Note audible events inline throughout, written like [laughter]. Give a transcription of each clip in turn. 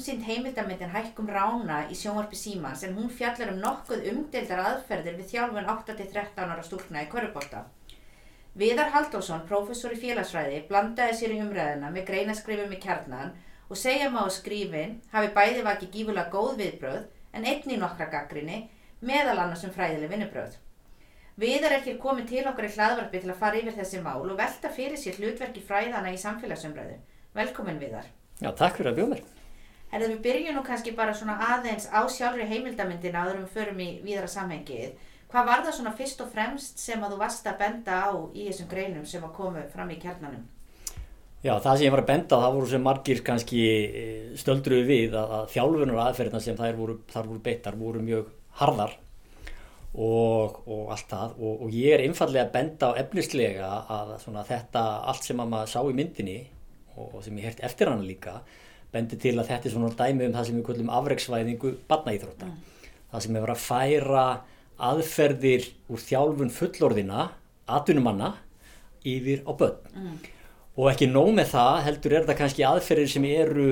Frumsýnd heimildamindin Hækkum Rána í sjónvarpi Símans en hún fjallar um nokkuð umdeildar aðferðir við þjálfun 8-13 ára stúlkna í Körubólta. Viðar Halldórsson, prófessor í félagsfræði, blandaði sér í umræðina með greinaskrifum í kjarnan og segja að skrifin hafi bæði vakið gífulega góð viðbröð en einni nokkra gaggrinni, meðal annars um fræðileg vinnubröð. Viðar er hér komið til okkar í hlaðvarpi til að fara yfir þessi mál og velta fyrir sér hlutverki fræðana í samfélagsumræðu. Velkomin Viðar. Já, takk fyrir að bjóða mér. En við byrjum nú kannski bara svona aðeins á sjálfri heimildamindina en við förum í víðara samhengið. Hvað var það svona fyrst og fremst sem að þú varst að benda á í þessum greinum sem að komu fram í kjarnanum? Já, það sem ég var að benda á, það voru sem margir kannski eh, stöldruðu við að, að þjálfunar aðferðina sem þær voru, voru beittar voru mjög harðar og, og allt það og, og ég er einfallega að benda á efnislega að þetta allt sem að maður sá í myndinni og, og sem ég hert eftir hana líka bendi til að þetta er svona dæmi um það sem við kallum afreiksvæðingu barnaíþrótta. Það sem verið að færa aðferðir úr þjálfun fullorðina, atvinnumanna, yfir á börn. Mm. Og ekki nóg með það heldur er það kannski aðferðir sem eru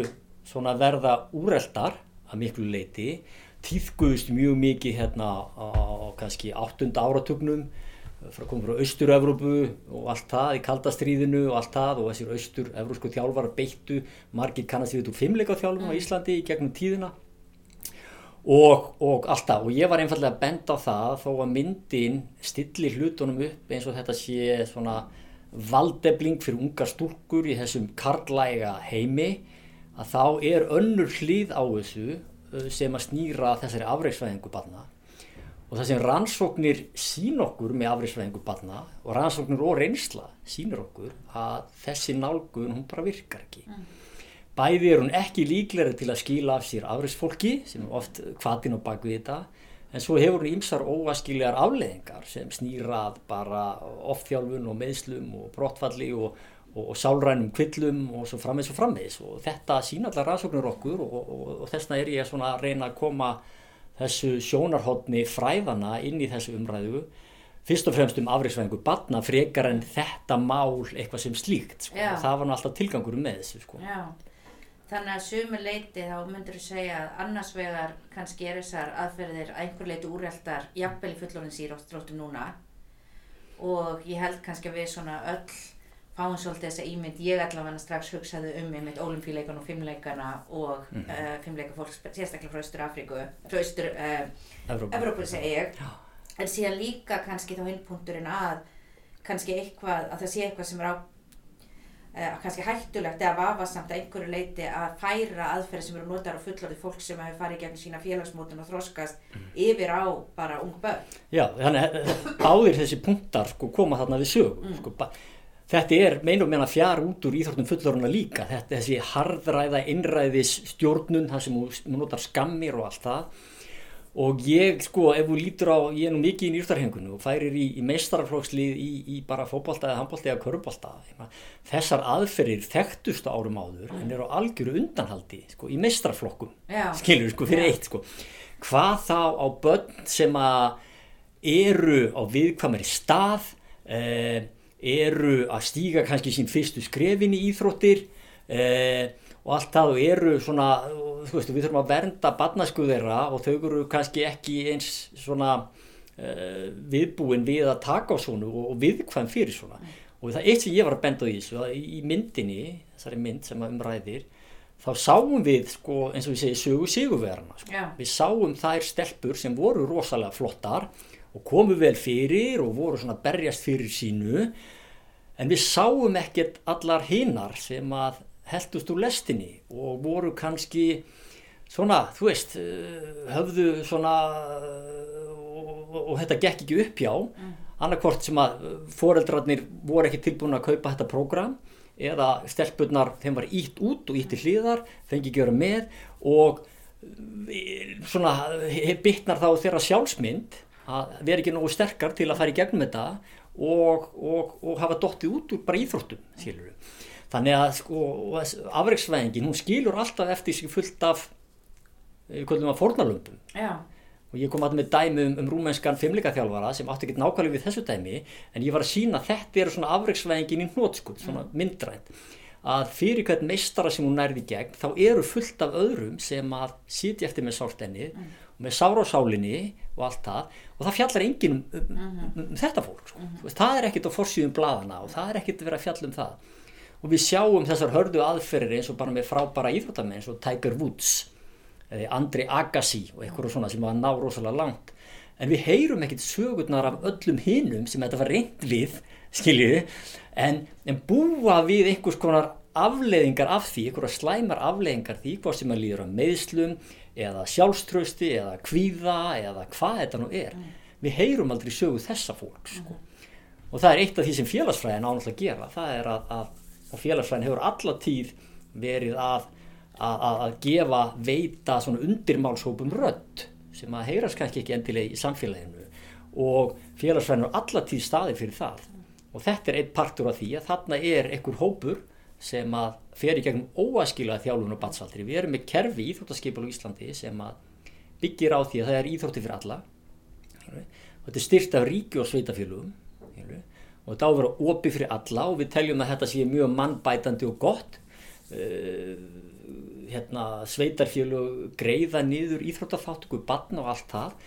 svona verða úreldar að miklu leiti, týðguðust mjög mikið hérna á kannski áttunda áratugnum, frá komum frá Austur-Evrópu og allt það í kaldastríðinu og allt það og þessir Austur-Evrósku þjálfar beittu, margir kannast við úr fimmleika þjálfum á Íslandi í gegnum tíðina. Og, og allt það. Og ég var einfallega að benda á það þó að myndin stilli hlutunum upp eins og þetta sé svona valdebling fyrir ungar stúrkur í þessum karlæga heimi að þá er önnur hlýð á þessu uh, sem að snýra þessari afreiksvæðingu barna og það sem rannsóknir sín okkur með afreiksvæðingu barna og rannsóknir og reynsla sínur okkur að þessi nálgun hún bara virkar ekki. Bæði er hún ekki líklega til að skila af sér afreiksfólki sem er oft kvatin á bakvið þetta en svo hefur hún ímsar óaskiljar afleðingar sem snýrað bara ofþjálfun og meðslum og brottfalli og, og, og sálrænum kvillum og svo frammeins og frammeins og þetta sína allar rannsóknir okkur og, og þessna er ég að reyna að koma þessu sjónarhóttni fræðana inn í þessu umræðu fyrst og fremst um afriksvæðingu batna frekar en þetta mál eitthvað sem slíkt sko. Það var alltaf tilgangur með þessu sko. Þannig að sumu leiti þá myndur þú segja að annars vegar kannski er þessar aðferðir að einhver leiti úreltar jafnvel í fullorðins íróttróttu núna og ég held kannski að við svona öll fáum svolítið þessa ímynd, ég allavega strax hugsaði um einmitt ólimpíuleikana og fimmleikana og mm Mhm. uh, fimmleika fólk sérstaklega frá Östur Afríku, frá Östur uh, Evrópu. Evrópu segi ég. En síðan líka kannski þá hinpunkturinn að kannski eitthvað, að það sé eitthvað sem er á uh, kannski hættulegt eða vafasamt að einhverju leiti að færa aðferði sem eru notar á fullorði fólk sem hefur farið gegn sína félagsmótun og þroskast yfir á bara ung börn. Já, þannig að [coughs] báðir þessi punktar sko, koma þarna við sögu sko, ba- þetta er meinum meina fjár út úr íþróttum fulloruna líka þetta þessi harðræða innræðis stjórnun þar sem hún notar skammir og allt það og ég sko ef þú lítur á, ég er nú mikið í nýrtarhengunum og færir í, í meistaraflókslið í, í bara fótbolta eða handbolta eða körbolta þessar aðferðir þekktustu árum áður en eru á algjöru undanhaldi sko, í meistaraflokkum Já. skilur sko fyrir Já. eitt sko hvað þá á börn sem að eru á viðkvæmari stað eh, eru að stíga kannski sín fyrstu skrefin í íþróttir eh, og allt það og eru svona, þú veist, við þurfum að vernda barnasku þeirra og þau eru kannski ekki eins svona uh, viðbúin við að taka á svona og, og viðkvæm fyrir svona og það eitt sem ég var að benda á þessu að í myndinni, þessari mynd sem umræðir þá sáum við sko eins og við segjum sögu sigurverðarna sko. Já. við sáum þær stelpur sem voru rosalega flottar og komu vel fyrir og voru svona berjast fyrir sínu en við sáum ekkert allar hinnar sem að heldust úr lestinni og voru kannski svona, þú veist, eh, höfðu svona eh, og, og, þetta gekk ekki upp hjá. Annarkvort sem að foreldrarnir voru ekki tilbúin að kaupa þetta prógram eða stelpurnar þeim var ítt út og ítt til hliðar, fengi ekki vera með og eh, svona bytnar þá þeirra sjálfsmynd að vera ekki nógu sterkar til að fara í gegnum þetta og, og, og hafa dottið út úr bara íþróttum skilur þannig að sko afreiksvæðingin hún skilur alltaf eftir sig fullt af við kvöldum að fornalömpum Já, og ég kom að með dæmi um, um rúmenskan fimmleikaþjálfara sem átti ekki nákvæmlega við þessu dæmi en ég var að sína að þetta eru svona afreiksvæðingin í hnótskuld, svona myndrænt. Að fyrir hvern meistara sem hún nærði gegn þá eru fullt af öðrum sem að sitja eftir með sálstenni og með sára á sálinni og allt það og það fjallar enginn um, um, um, um þetta fólk sko. Þú veist, það er ekkit á forsýðum bladana og það er ekkit að vera að fjalla um það. Og við sjáum þessar hörðu aðferðir eins og bara með frábæra íþróttamenn eins og Tiger Woods eða Andri Agassi og eitthvað svona sem var ná rosalega langt. En við heyrum ekkit sögurnar af öllum hinum sem þetta var reynd við skiljiði, en, en búa við einhvers konar afleiðingar af því, einhverja slæmar afleiðingar því hvað sem að líður á meðslum eða sjálfströsti eða kvíða eða hvað þetta nú er. Við heyrum aldrei sögu þessa fólk sko. og það er eitt af því sem félagsfræðin ánáttúrulega að gera, það er að, að og félagsfræðin hefur alla tíð verið að, að, að gefa veita svona undirmálshópum rödd sem að heyrast kannski ekki endilega í samfélaginu. Og félagsfræðin er alla tíð staði fyrir það. Og þetta er einn partur af því að þarna er einhver hópur sem að fer í gegnum óaskilaða þjálfun og batsaldri. Við erum með kerfi í Íþróttaskipal á Íslandi sem að byggir á því að það er íþrótti fyrir alla. Og þetta er styrt af ríki og sveitafélugum og þetta á að vera opi fyrir alla og við teljum að þetta sé mjög mannbætandi og gott. Uh, hérna, sveitarfélug greiða niður íþróttafáttöku barn og allt það.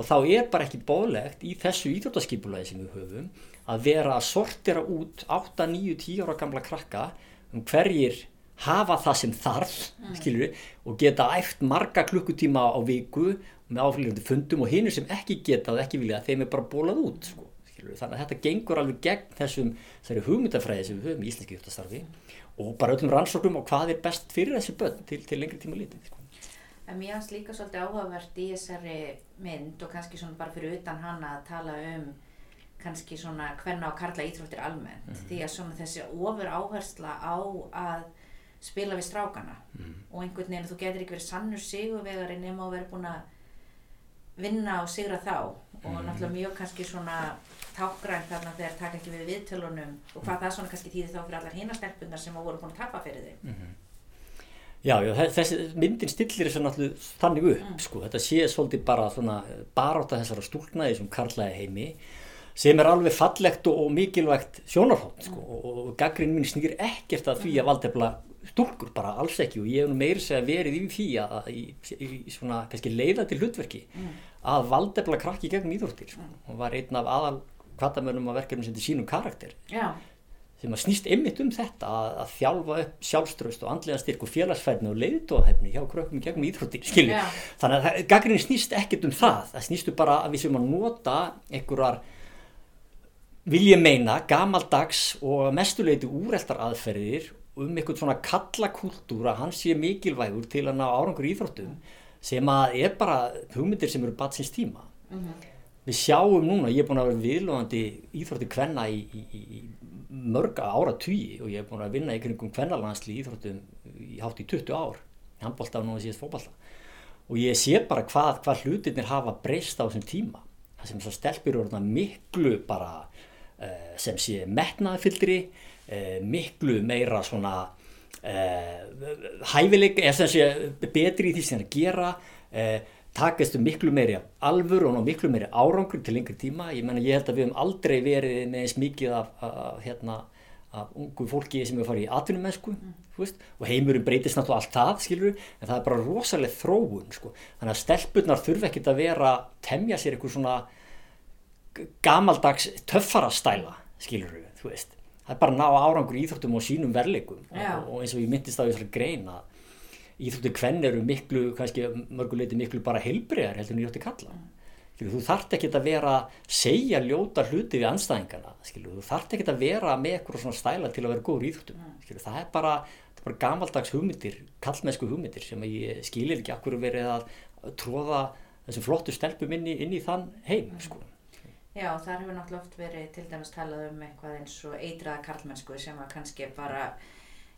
Og þá er bara ekki bólegt í þessu íþróttaskipulagi sem við höfum að vera að sortera út 8, 9, 10 ára gamla krakka um hverjir hafa það sem þarf mm. skilur, og geta æft marga klukkutíma á viku með áfylgjandi fundum og hinn sem ekki geta og ekki vilja þeim er bara bólað út sko, skilur, þannig að þetta gengur alveg gegn þessum hugmyndafræði sem við höfum í Íslenski Júttastarfi mm. og bara öllum rannsóknum og hvað er best fyrir þessi börn til, til lengri tíma lítið sko. En mér hans líka svolítið áhugavert í þessari mynd og kannski svona bara fyrir utan hana að tala um kannski svona hvenna á karla íþróttir almennt mm -hmm. því að svona þessi ofur áhersla á að spila við strákana mm -hmm. og einhvern veginn þú getur ekki verið sannur sigurvegari nema að vera búin að vinna og sigra þá og mm -hmm. náttúrulega mjög kannski svona tákgræn þarna þegar taka ekki við viðtölunum og hvað það svona kannski týðir þá fyrir allar hinastelpunar sem að voru búin að tapa fyrir þig Já, já, þessi myndin stillir þess að náttúrulega þannig upp, mm. sko, þetta sé svolítið bara svona baráta þessara stúlna í þessum karlæði heimi sem er alveg fallegt og, og mikilvægt sjónarhótt sko, og, og gaggrinn mín snýr ekkert að því að valdefla stúlkur bara alls ekki. Og ég hef nú meiri segja verið í því að, í, í svona kannski leiða til hlutverki mm. að valdefla krakki gegnum íþróttir sko, mm. og var einn af aðal kvartamönnum að verkefnum sem til sínum karakter. Já. sem að snýst ymmit um þetta að, að þjálfa upp sjálfströst og andlega styrk og félagsfærni og leiðtóðahefni hjá krökkum gegnum íþróttir skilju, þannig að gaggrinn snýst ekkert um það, það snýstu bara að við sem að nota einhverjar vil ég meina gamaldags og mestuleiti úreltar aðferðir um eitthvað svona kallakúltúr að hans sé mikilvægur til að ná árangur íþróttum sem að er bara hugmyndir sem eru batsins tíma. Mm -hmm. við sjáum núna, ég er búin að vera viðlóðandi íþrótti kvenna í, í, í mörga ára tugi og ég er búin að vinna í kringum kvennalansli íþróttum í hátt í 20 ár handbólta og núna síðast fókbalta og ég sé bara hvað, hvað hlutirnir hafa breyst á þessum tíma. Það sem þessar stelpur eru miklu bara sem sé metnaðfyldri eh, miklu meira svona eh, hæfileik eða sem sé betri í því sem það er að gera takast um miklu meiri alfur og miklu meiri árangur til lengri tíma ég menna ég held að við hefum aldrei verið með eins mikið af, af hérna af ungu fólki sem hefur farið í atvinnumennsku mm. og heimurinn breytist náttúrulega allt það skilur, en það er bara rosalega þróun sko. þannig að stelpunar þurfa ekkert að vera temja sér eitthvað svona gamaldags töffara stæla skilur við, þú veist það er bara að ná árangur Íþróttum og sínum verleikum og, og eins og ég myndist á þessari grein að Íþróttu kvenn eru miklu, kannski mörguleiti miklu bara heilbriðar heldur en Íþrótti kalla mm. skilur, þú þart ekki að vera segja ljóta hluti við anstæðingana skilur, þú þart ekki að vera með eitthvað svona stæla til að vera góður Íþróttum mm. það er bara, bara gamaldags hugmyndir kallmennsku hugmyndir sem ég skilir ekki akkur verið að tróða þessum flottu stelpum inn í, inn í þann heim mm. sko Já, þar hefur náttúrulega oft verið til dæmis talað um eitthvað eins og eitraða karlmennsku sem að kannski bara,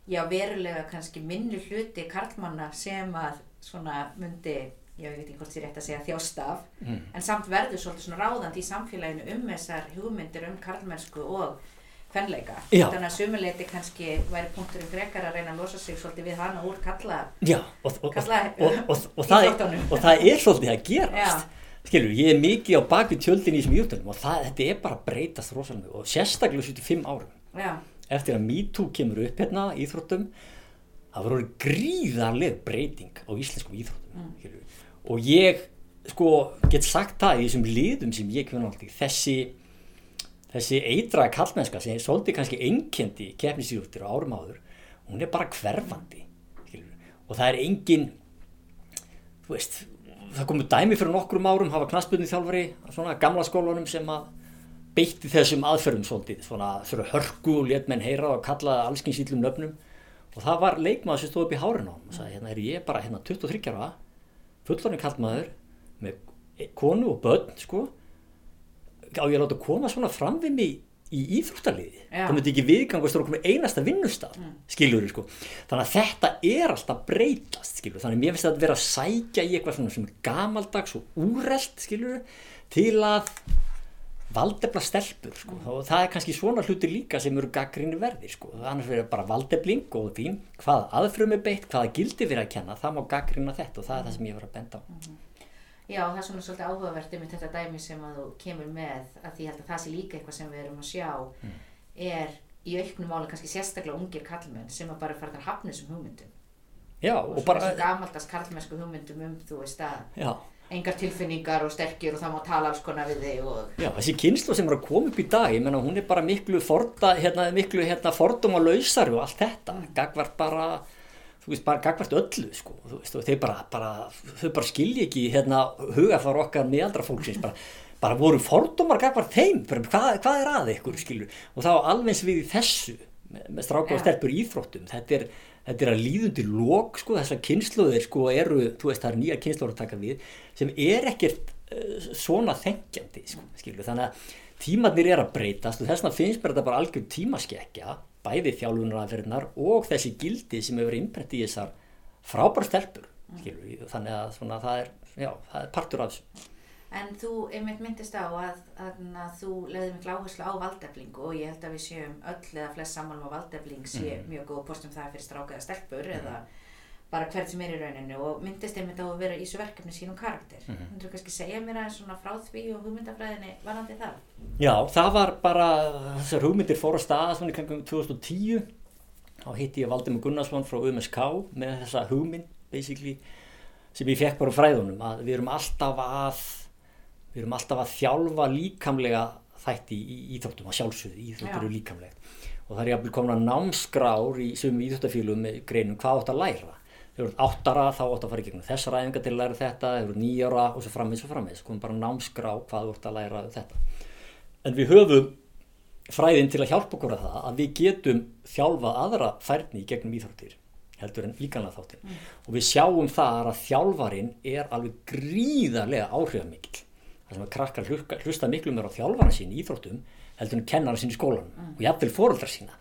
já verulega kannski minni hluti karlmanna sem að svona myndi, ég veit ekki hvort þér rétt að segja þjóstaf, Mm. en samt verður svolítið svona ráðandi í samfélaginu um þessar hugmyndir um karlmennsku og kvenleika. Já. Þannig að sumuleiti kannski væri punkturinn frekar að reyna að losa sig svolítið við hana úr kalla, Já, og, og, Kalla- og, og það er svolítið að [laughs] gerast Já. Skilur, ég er mikið á baku tjöldin í þessum íþróttunum og það, þetta er bara að breytast rosalega og sérstaklega 75 árum já, eftir að MeToo kemur upp hérna íþróttum það voru gríðarleg breyting á íslenskum íþróttum mm. og ég sko get sagt það í þessum liðum sem ég kemur náttúrulega þessi þessi eitra kallmennska sem svolítið kannski einkendi keppnisíþróttir á árum áður hún er bara hverfandi skilur. og það er engin þú veist það komu dæmi fyrir nokkrum árum hafa knasputni þjálfari svona gamla skólanum sem að beitti þessum aðferðum svolítið svona þurfa hörku og let menn heyra og kallaði allskins íllum nöfnum. Og það var leikmaður sem stóð upp í hárinu á og sagði hérna er ég bara hérna 23 ára fullorinn kallmaður með konu og börn sko. Á ég að láta koma svona fram við mig í íþróttaliði. Það myndi ekki viðgangast og okkur einasta vinnustaf mm. skilur sko. Þannig að þetta er alltaf breytast skilur þannig að mér finnst þetta að vera að sækja í eitthvað svona sem er gamaldags og úrelt skilur til að valdefla stelpur sko. og það er kannski svona hluti líka sem eru gaggrinni verði sko. annars verður bara valdefling og því hvað aðfrum er beitt, hvaða gildi verið að kenna það má gaggrina þetta og það er það sem ég var að benda á Já, það er svona svolítið áhugavert um þetta dæmi sem að þú kemur með að því held að það sé líka eitthvað sem við erum að sjá Mm. er í auknum máli kannski sérstaklega ungir kallmenn sem að bara fara að hafna þessum hugmyndum. Já, og, og svona bara þessum gamaldast kallmennsku hugmyndum um þú veist að já, engar tilfinningar og sterkir og það má tala alls konar við þig og já, þessi kynslu sem er að koma upp í dag ég menna hún er bara miklu forda hérna, miklu hérna, fordóma lausari og allt þetta gagvart bara þú veist, bara gagvart öllu sko, þú veist, þeir bara, bara þau bara skilji ekki hérna hugafar okkar meðaldra fólksins. Bara, bara voru fordómar gagvart þeim. Hvað, hvað er að ykkur, skilur og þá alveg við í þessu með, með stráka og stelpur íþróttum. Þetta er, þetta er að líðundi lók sko, þessar kynsluðir sko eru þú veist það er nýja kynsluður að taka við sem er ekkert uh, svona þengjandi sko, skilur, þannig að tímarnir er að breytast og þess vegna finnst mér þetta bara algjör tímaskekkja bæði þjálfunaraðferðnar og þessi gildi sem hefur innbrett í þessar frábæra stelpur skilur, þannig að svona, það, er, já, það er partur af þessu. En þú einmitt myndist á að, að, að þú leiði miklu áherslu á valdeflingu og ég held að við séum öll eða flest sammálum að valdefling sé mjög góð postum það fyrir strákaða stelpur eða bara hvert sem er í rauninu og myndist einmitt á að vera í þessu verkefni sínum karakter. Mm -hmm. Þú kannski segja mér aðeins svona frá því og hugmyndafræðinni varandi það? Já, það var bara, þessar hugmyndir fór að staða svona í kringum 2010 þá hitti ég Valdimur Gunnarsson frá UMSK með þessa hugmynd basically sem ég fekk bara á fræðunum að við erum alltaf að við erum alltaf að þjálfa líkamlega þætti í íþróttum að sjálfsögðu, íþróttur eru líkamlega og það er jafnvel komin að námskrár í sumum íþróttafílum með greinum hvað átt að læra þegar þú ert áttara þá átt að fara í gegnum þessar æfingar til að læra þetta, þegar þú ert nýjara og svo frammeins og frammeins, komum bara námskrá hvað þú ert að læra þetta. En við höfum fræðin til að hjálpa okkur að það að við getum þjálfað aðra færni í gegnum íþróttir heldur en líkanlega þáttin og við sjáum þar að þjálfarin er alveg gríðarlega áhrifamikill. Það sem að krakkar hlusta, hlusta miklu mér á þjálfara sín í íþróttum heldur en kennara sín í skólanum og jafnvel foreldrar sína.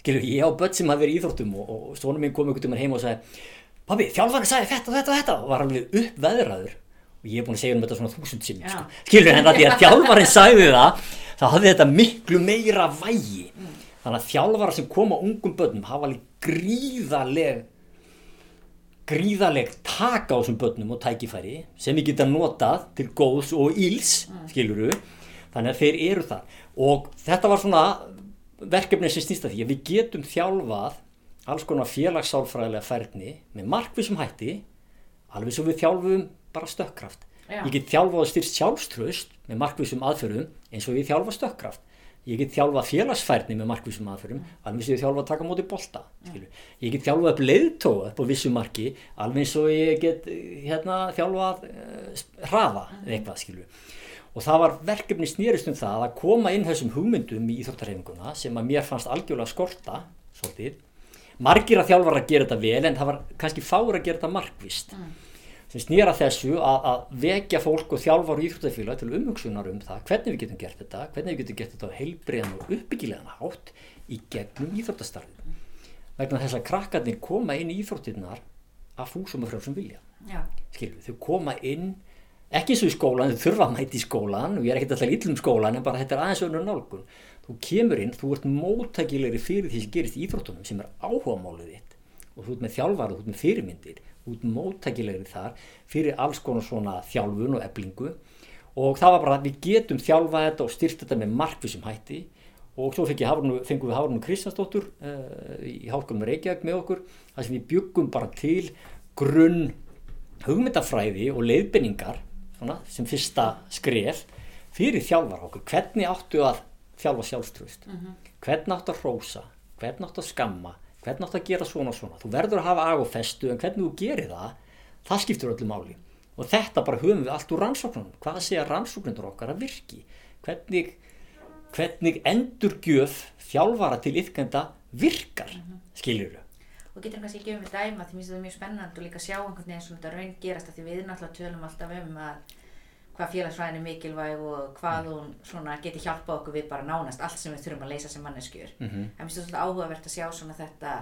Skilur ég á börn sem hafa verið í íþróttum og, og svona minn kom einhvern veginn heim og sagði pabbi þjálfara sagði þetta og þetta og þetta. Og var alveg uppveðraður. Og ég er búin að segja um þetta svona þúsund sinnum Já. sko. skilur en að því að þjálfarin sagði það þá hafði þetta miklu meira vægi. Þannig að þjálfara sem koma ungum börnum hafa alveg gríðaleg gríðaleg taka á þessum börnum og tækifæri sem við geta notað til góðs og íls skiluru þannig að þeir eru þar. Og þetta var svona verkefni sem snýst að því að við getum þjálfað alls konar félagssálfræðilega færni með markvísum hætti alveg svo við þjálfum bara stökkkraft. Já. ég get þjálfað styrst sjálfströst með markvísum aðferðum eins og ég þjálfa stökkkraft. Ég get þjálfað félagsfærni með markvísum aðferðum alveg og ég þjálfa að taka móti bolta skilur. ég get þjálfað upp leiðtóa upp á vissu marki alveg eins og ég get eh, hérna, þjálfað uh, hraða eða eitthvað skilur og það var verkefni snýrist um það að koma inn þessum hugmyndum í íþróttarhefinguna sem að mér fannst algjörlega skorta svolítið margir að þjálfar að gera þetta vel en það var kannski fáur að gera þetta markvist sem snýra þessu að, að vekja fólk og þjálfar og íþróttafélag til umhugsunar um það hvernig við getum gert þetta hvernig við getum gert þetta á heilbriðan og uppbyggilegan hátt í gegnum íþróttastarfið. Vegna þess að krakkarnir koma inn í íþróttirnar að fúsum og frjálsum vilja. Já, skilur, þau koma inn ekki eins og í skólan, þau þurfa að mæti í skólan og ég er ekkert alltaf íllum skólan en bara þetta er aðeins önnur nálgun þú kemur inn, þú ert móttækilegri fyrir því sem gerist í íþróttunum sem er áhugamálið þitt. Og þú ert með þjálfara, þú ert með fyrirmyndir. Þú ert móttækilegri þar fyrir alls konar svona þjálfun og eblingu og það var bara að við getum þjálfað þetta og styrt þetta með markvísum hætti. Og svo Hafrunu, fengum við Hafrunu Kristjánsdóttur uh, í Háskólum Reykjavík með okkur þar sem við byggum bara til grunn hugmyndafræði og leiðbynningar svona, sem fyrsta skref fyrir þjálfar okkur. Hvernig áttu að þjálfa sjálfströst hvernig áttu að hrósa? Hvernig áttu að skamma? Hvernig áttu að gera svona og svona? Þú verður að hafa ag og festu en hvernig þú gerir það það skiptur öllu máli. Og þetta bara höfum við allt úr rannsóknunum. Hvað segja rannsóknundur okkar að virki? Hvernig, hvernig endurgjöf þjálfara til yfkenda virkar skiljur og getur kannski ekki um við dæma því mér finnst þetta mjög spennandi og líka sjá einhvern veginn sem þetta raun gerast af því við náttúrulega tölum alltaf um að hvað félagsfræðin er mikilvæg og hvað hún svona geti hjálpa okkur við bara nánast allt sem við þurfum að leysa sem manneskjur. Mm -hmm. en mér finnst þetta svolítið áhugavert að sjá svona þetta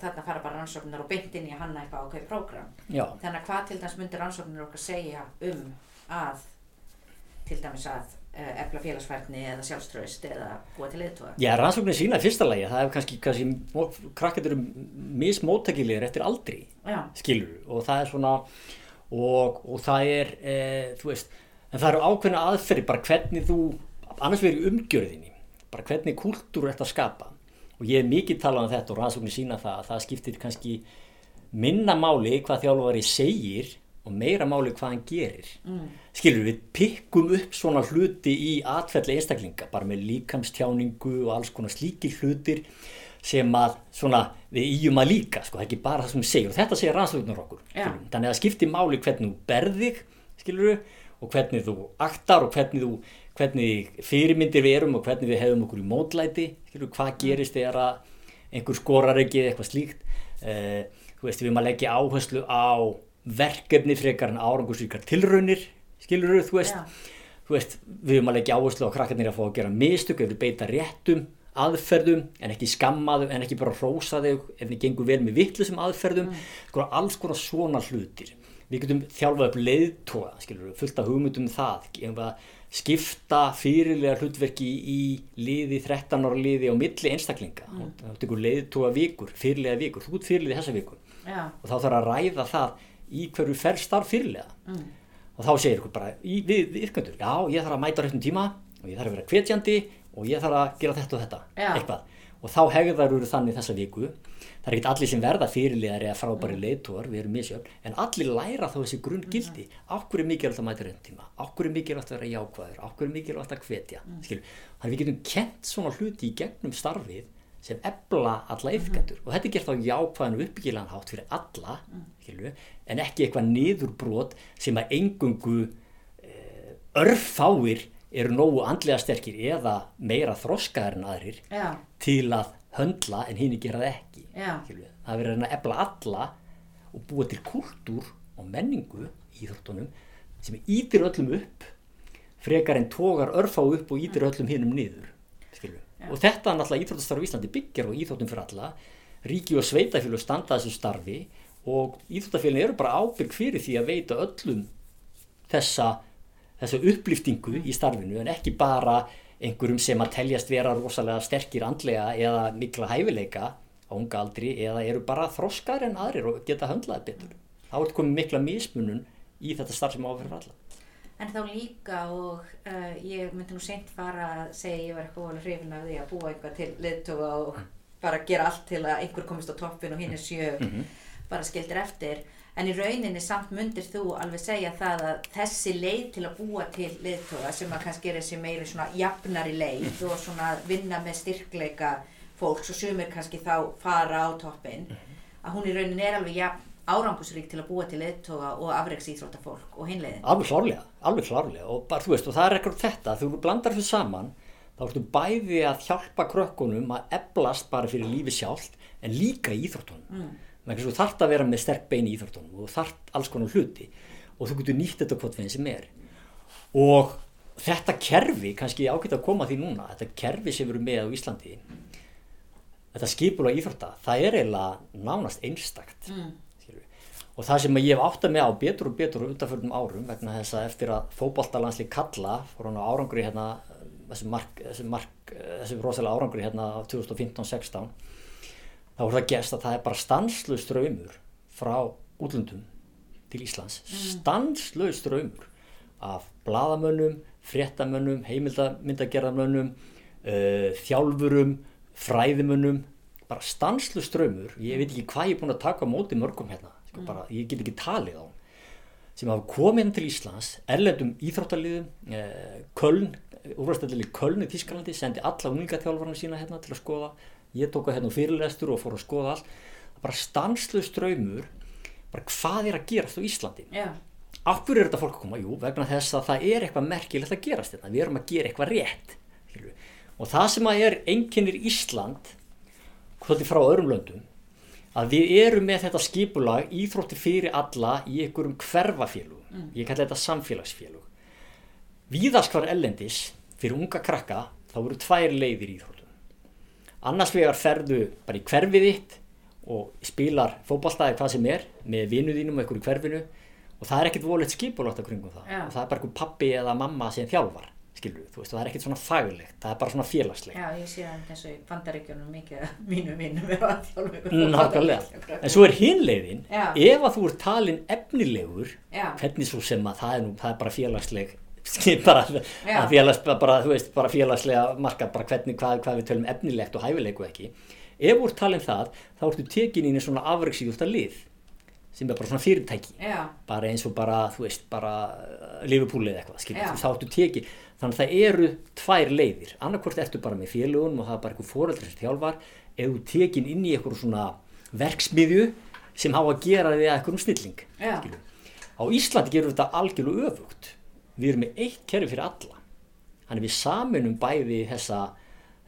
þarna fara bara rannsóknir og beint inn í að hanna eitthvað ákveð prógram. Þannig að hvað til dæmis myndir rannsóknir okkar segja um að til dæmis að uh, efla félagsfærni eða sjálfströst eða búa til liðtóa Já, rannsóknir sína í fyrsta lagi, það er kannski, kannski krakkendur mismóttækilegir eftir aldri, Já, skilur og það er svona og, og það er, e, þú veist en það eru ákveðna aðferði, bara hvernig þú annars verið umgjörðinni bara hvernig kúltúr er þetta að skapa. Og ég hef mikið talað um þetta og rannsóknir sína það að það skiptir kannski minna máli hvað þjálfari segir og meira máli hvað hann gerir. Mm. skilur við pikkum upp svona hluti í atfelli einstaklinga bara með líkamstjáningu og alls konar slíkir hlutir sem að svona við íjum að líka sko, ekki bara það sem við segjum. Og þetta segir rannsóknar okkur þannig að það skiptir máli hvernig þú berðig skilur við og hvernig þú aktar og hvernig þú hvernig fyrirmyndir við erum og hvernig við hefum okkur í mótlæti skilur hvað gerist þegar að einhver skorar ekki eða eitthvað slíkt. Uh, þú veist við erum að leggja áherslu á verkefni frekar en árangursvíkar tilraunir skilur þú veist. Já. þú veist, við höfum að leggja áherslu á krakkarnir að fá að gera mistök við beita réttum aðferðum en ekki skammaðum en ekki bara hrósa þau ef við gengum vel með vittlusum aðferðum. Sko alls konar svona hlutir. Við getum þjálfað upp leiðtóa skilur fullt af hugmyndum um það. Skipta fyrirlega hlutverki í liði 13 ára liði á milli einstaklinga? Mm. leiðtóa vikur, fyrirlega vikur þú ert fyrirlega þessa viku. Já, og þá þarf að ræða það í hverju fer starf fyrirlega mm. og þá segir ykkur bara í, við, yrkendur, já ég þarf að mæta réttum tíma og ég þarf að vera hvetjandi og ég þarf að gera þetta og þetta Já. eitthvað. Og þá hegðar eru þannig þessa viku. Það er ekkert allir sem verða fyrirliðar eða frábæri leiðtóar, við erum misjöfn en allir læra þá þessi grunn gildi okkur er mikilvægt að mæta á réttum tíma okkur er mikilvægt að vera jákvæður, okkur er mikilvægt að hvetja? Mm. þannig að við getum kent svona hluti í gegnum starfið sem ebla alla yfkendur og þetta er gert á jákvæðan og uppbyggilegan hátt fyrir alla skilur, en ekki eitthvað niðurbrot sem að engungu uh, örfáir eru nógu andlega sterkir eða meira þroskaðar en aðrir já, til að höndla en hinn gera það ekki það verður að ebla alla og búa til kultúr og menningu í Íþróttunum sem ítir öllum upp frekar en tógar örfá upp og ítir öllum hinnum niður og þetta náttúrulega Íþróttastarf í Íslandi byggjar á Íþróttum fyrir alla. Ríki og sveitafélug standa þessu starfi og Íþróttafélagin eru bara ábyrg fyrir því að veita öllum þessa, þessa upplýftingu í starfinu en ekki bara einhverjum sem að teljast vera rosalega sterkir andlega eða mikla hæfileika á unga aldri eða eru bara þroskar en aðrir og geta höndlaði betur. Þá er komið mikla mismunun í þetta starf sem áfyrir alla. En þá líka og uh, ég myndi nú seint fara að segja ég var eitthvað alveg hrifin af því að búa eitthvað til liðtóa og bara gera allt til að einhver komist á toppin og hinn er sjö bara skildir eftir. En í rauninni samt mundir þú alveg segja það að þessi leið til að búa til liðtóa sem að kannski er þessi meiri svona jafnari leið og svona vinna með styrkleika fólks og sumir kannski þá fara á toppin að hún í rauninni er alveg jafn árangusrík til að búa til liðtóa og afreiksýþrótta fólk og hinleiðin. Alveg klárlega, alveg klárlega og bara þú veist og það er ekkert þetta, þú blandar þessu saman þá ertu bæði að hjálpa krökkunum að eblast bara fyrir lífi sjálft en líka íþróttunum. Mm. Þú þarft að vera með sterk bein í íþróttunum og þú þarft alls konar hluti og þú getur nýtt þetta hvort veginn sem er. Og þetta kerfi, kannski ágætt að koma því núna, þetta kerfi sem erum með á Íslandi, þetta skipulega íþrótta, það er eiginlega nánast einstakt. Mm. og það sem ég hef átt að með á betur og betur undanförnum árum vegna þess að eftir að fótballtalansli kalla fór hann á árangri hérna þessi, mark, þessi, mark, þessi rosalega árangri hérna á 2015-16 þá voru það gæst að það er bara stanslu ströymur frá útlundum til Íslands. Stanslu ströymur af bladamönnum, fréttamönnum heimildagerðamönnum uh, þjálfurum fræðimönnum. Bara stanslu ströymur ég veit ekki hvað ég er búin að taka á móti mörgum hérna. Sko, bara, ég get ekki talið á sem hafa komið inn til Íslands erlendum íþróttaliðum eh, Köln, úrvæðstæðileg Köln í Þískalandi sendi alla unlingaþjálfarna sína hérna til að skoða ég tók að hérna fyrirlestur og fór að skoða allt. Bara stanslu ströymur bara hvað er að gerast á Íslandi? Já, af hverju er þetta fólk að koma? Jú, vegna þess að það er eitthvað merkilegt að gerast þetta við erum að gera eitthvað rétt skilurðu. og það sem að er einkennir Ísland svolítið frá öðrum löndum að við erum með þetta skipulag íþrótti fyrir alla í einhverjum hverfafélugum ég kalli þetta samfélagsfélug víðast hvar ellendis fyrir unga krakka þá eru tvær leiðir í íþróttum annars vegar ferðu bara í hverfið þitt og spilar fótballstæði hvað sem er með vinu þínum og einhverju hverfinu. Og það er ekkert volið skipulagt á kringum það. Já. og það er bara einhver pappi eða mamma sem þjálfar skilur þú veist það er ekkert svona faglegt það er bara svona félagslegt. Já, ég sé það eins og í bandaríkjunum mikið af mínu er að þjálfa ykkur Nákvæmlega, en svo er hinleiðin Já. ef að þú ert talin efnilegur Já. hvernig svo sem að það er nú það er bara félagsleg bara, félags, bara, veist, bara félagslega marka bara hvernig, hvað, hvað við tölum efnilegt og hæfilegu ekki. Ef ert talin það, þá ertu tekin inn í svona afreiksíðústa lið sem er bara svona fyrirtæki. Já, bara eins og bara, þú veist, bara uh, Liverpool eða eitthvað, þá ertu tekið þannig að það eru tvær leiðir. Annarkvort ertu bara með félugunum og það er bara eitthvað fóreldri sem þjálfar. Ef þú tekin inn í eitthvað svona verksmiðju sem hafa að gera því að eitthvað snilling Já. skilurðu. á Íslandi gerum við þetta algjörlega öfugt við erum með eitt kerfi fyrir alla. Þannig við saminum bæði þessa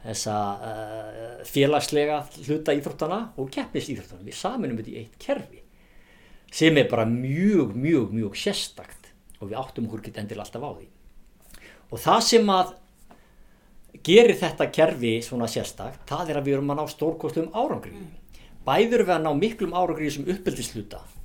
þessa uh, félagslega hluta íþróttana og keppnis íþróttana við saminum þetta í eitt kerfi sem er bara mjög, mjög, mjög sérstakt og við áttum okkur ekki endilega alltaf á því. Og það sem að gerir þetta kerfi svona sérstakt, það er að við erum að ná stórkostum árangri. Bæður við að ná miklum árangri sem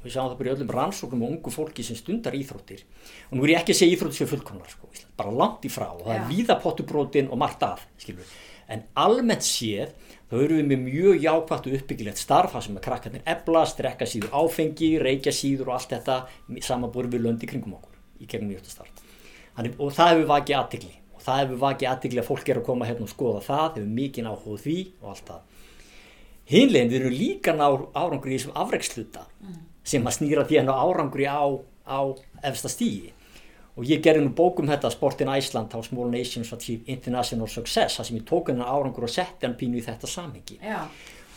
uppeldisluta við sjáum það bara í öllum rannsóknum og ungu fólki sem stundar íþróttir. Og nú er ég ekki að segja íþróttir sem fullkomnar sko, bara langt í frá og það Já. er víða pottubrótin og margt að skilur. en almennt séð þá erum við með mjög og uppbyggilegt starf það sem að krakkarnir ebla, strekka síður áfengi, reykja síður og allt þetta samanbúrið við löndi kringum okkur í gegnum íþróttastarf og það hefur vakið aðtigli og það hefur vakið aðtigli að fólk er að koma hérna og skoða það, hefur mikið áhuga því og allt það. Hinlegin við erum líka árangri í þessum afreiksluta sem að snýra því að ná árangri á, á efsta stígi og ég gerði nú bókum þetta Sport in Iceland á Small Nations Achieve International Success þar sem ég tók hennar árangur og setti hann pínu í þetta samhengi. Já,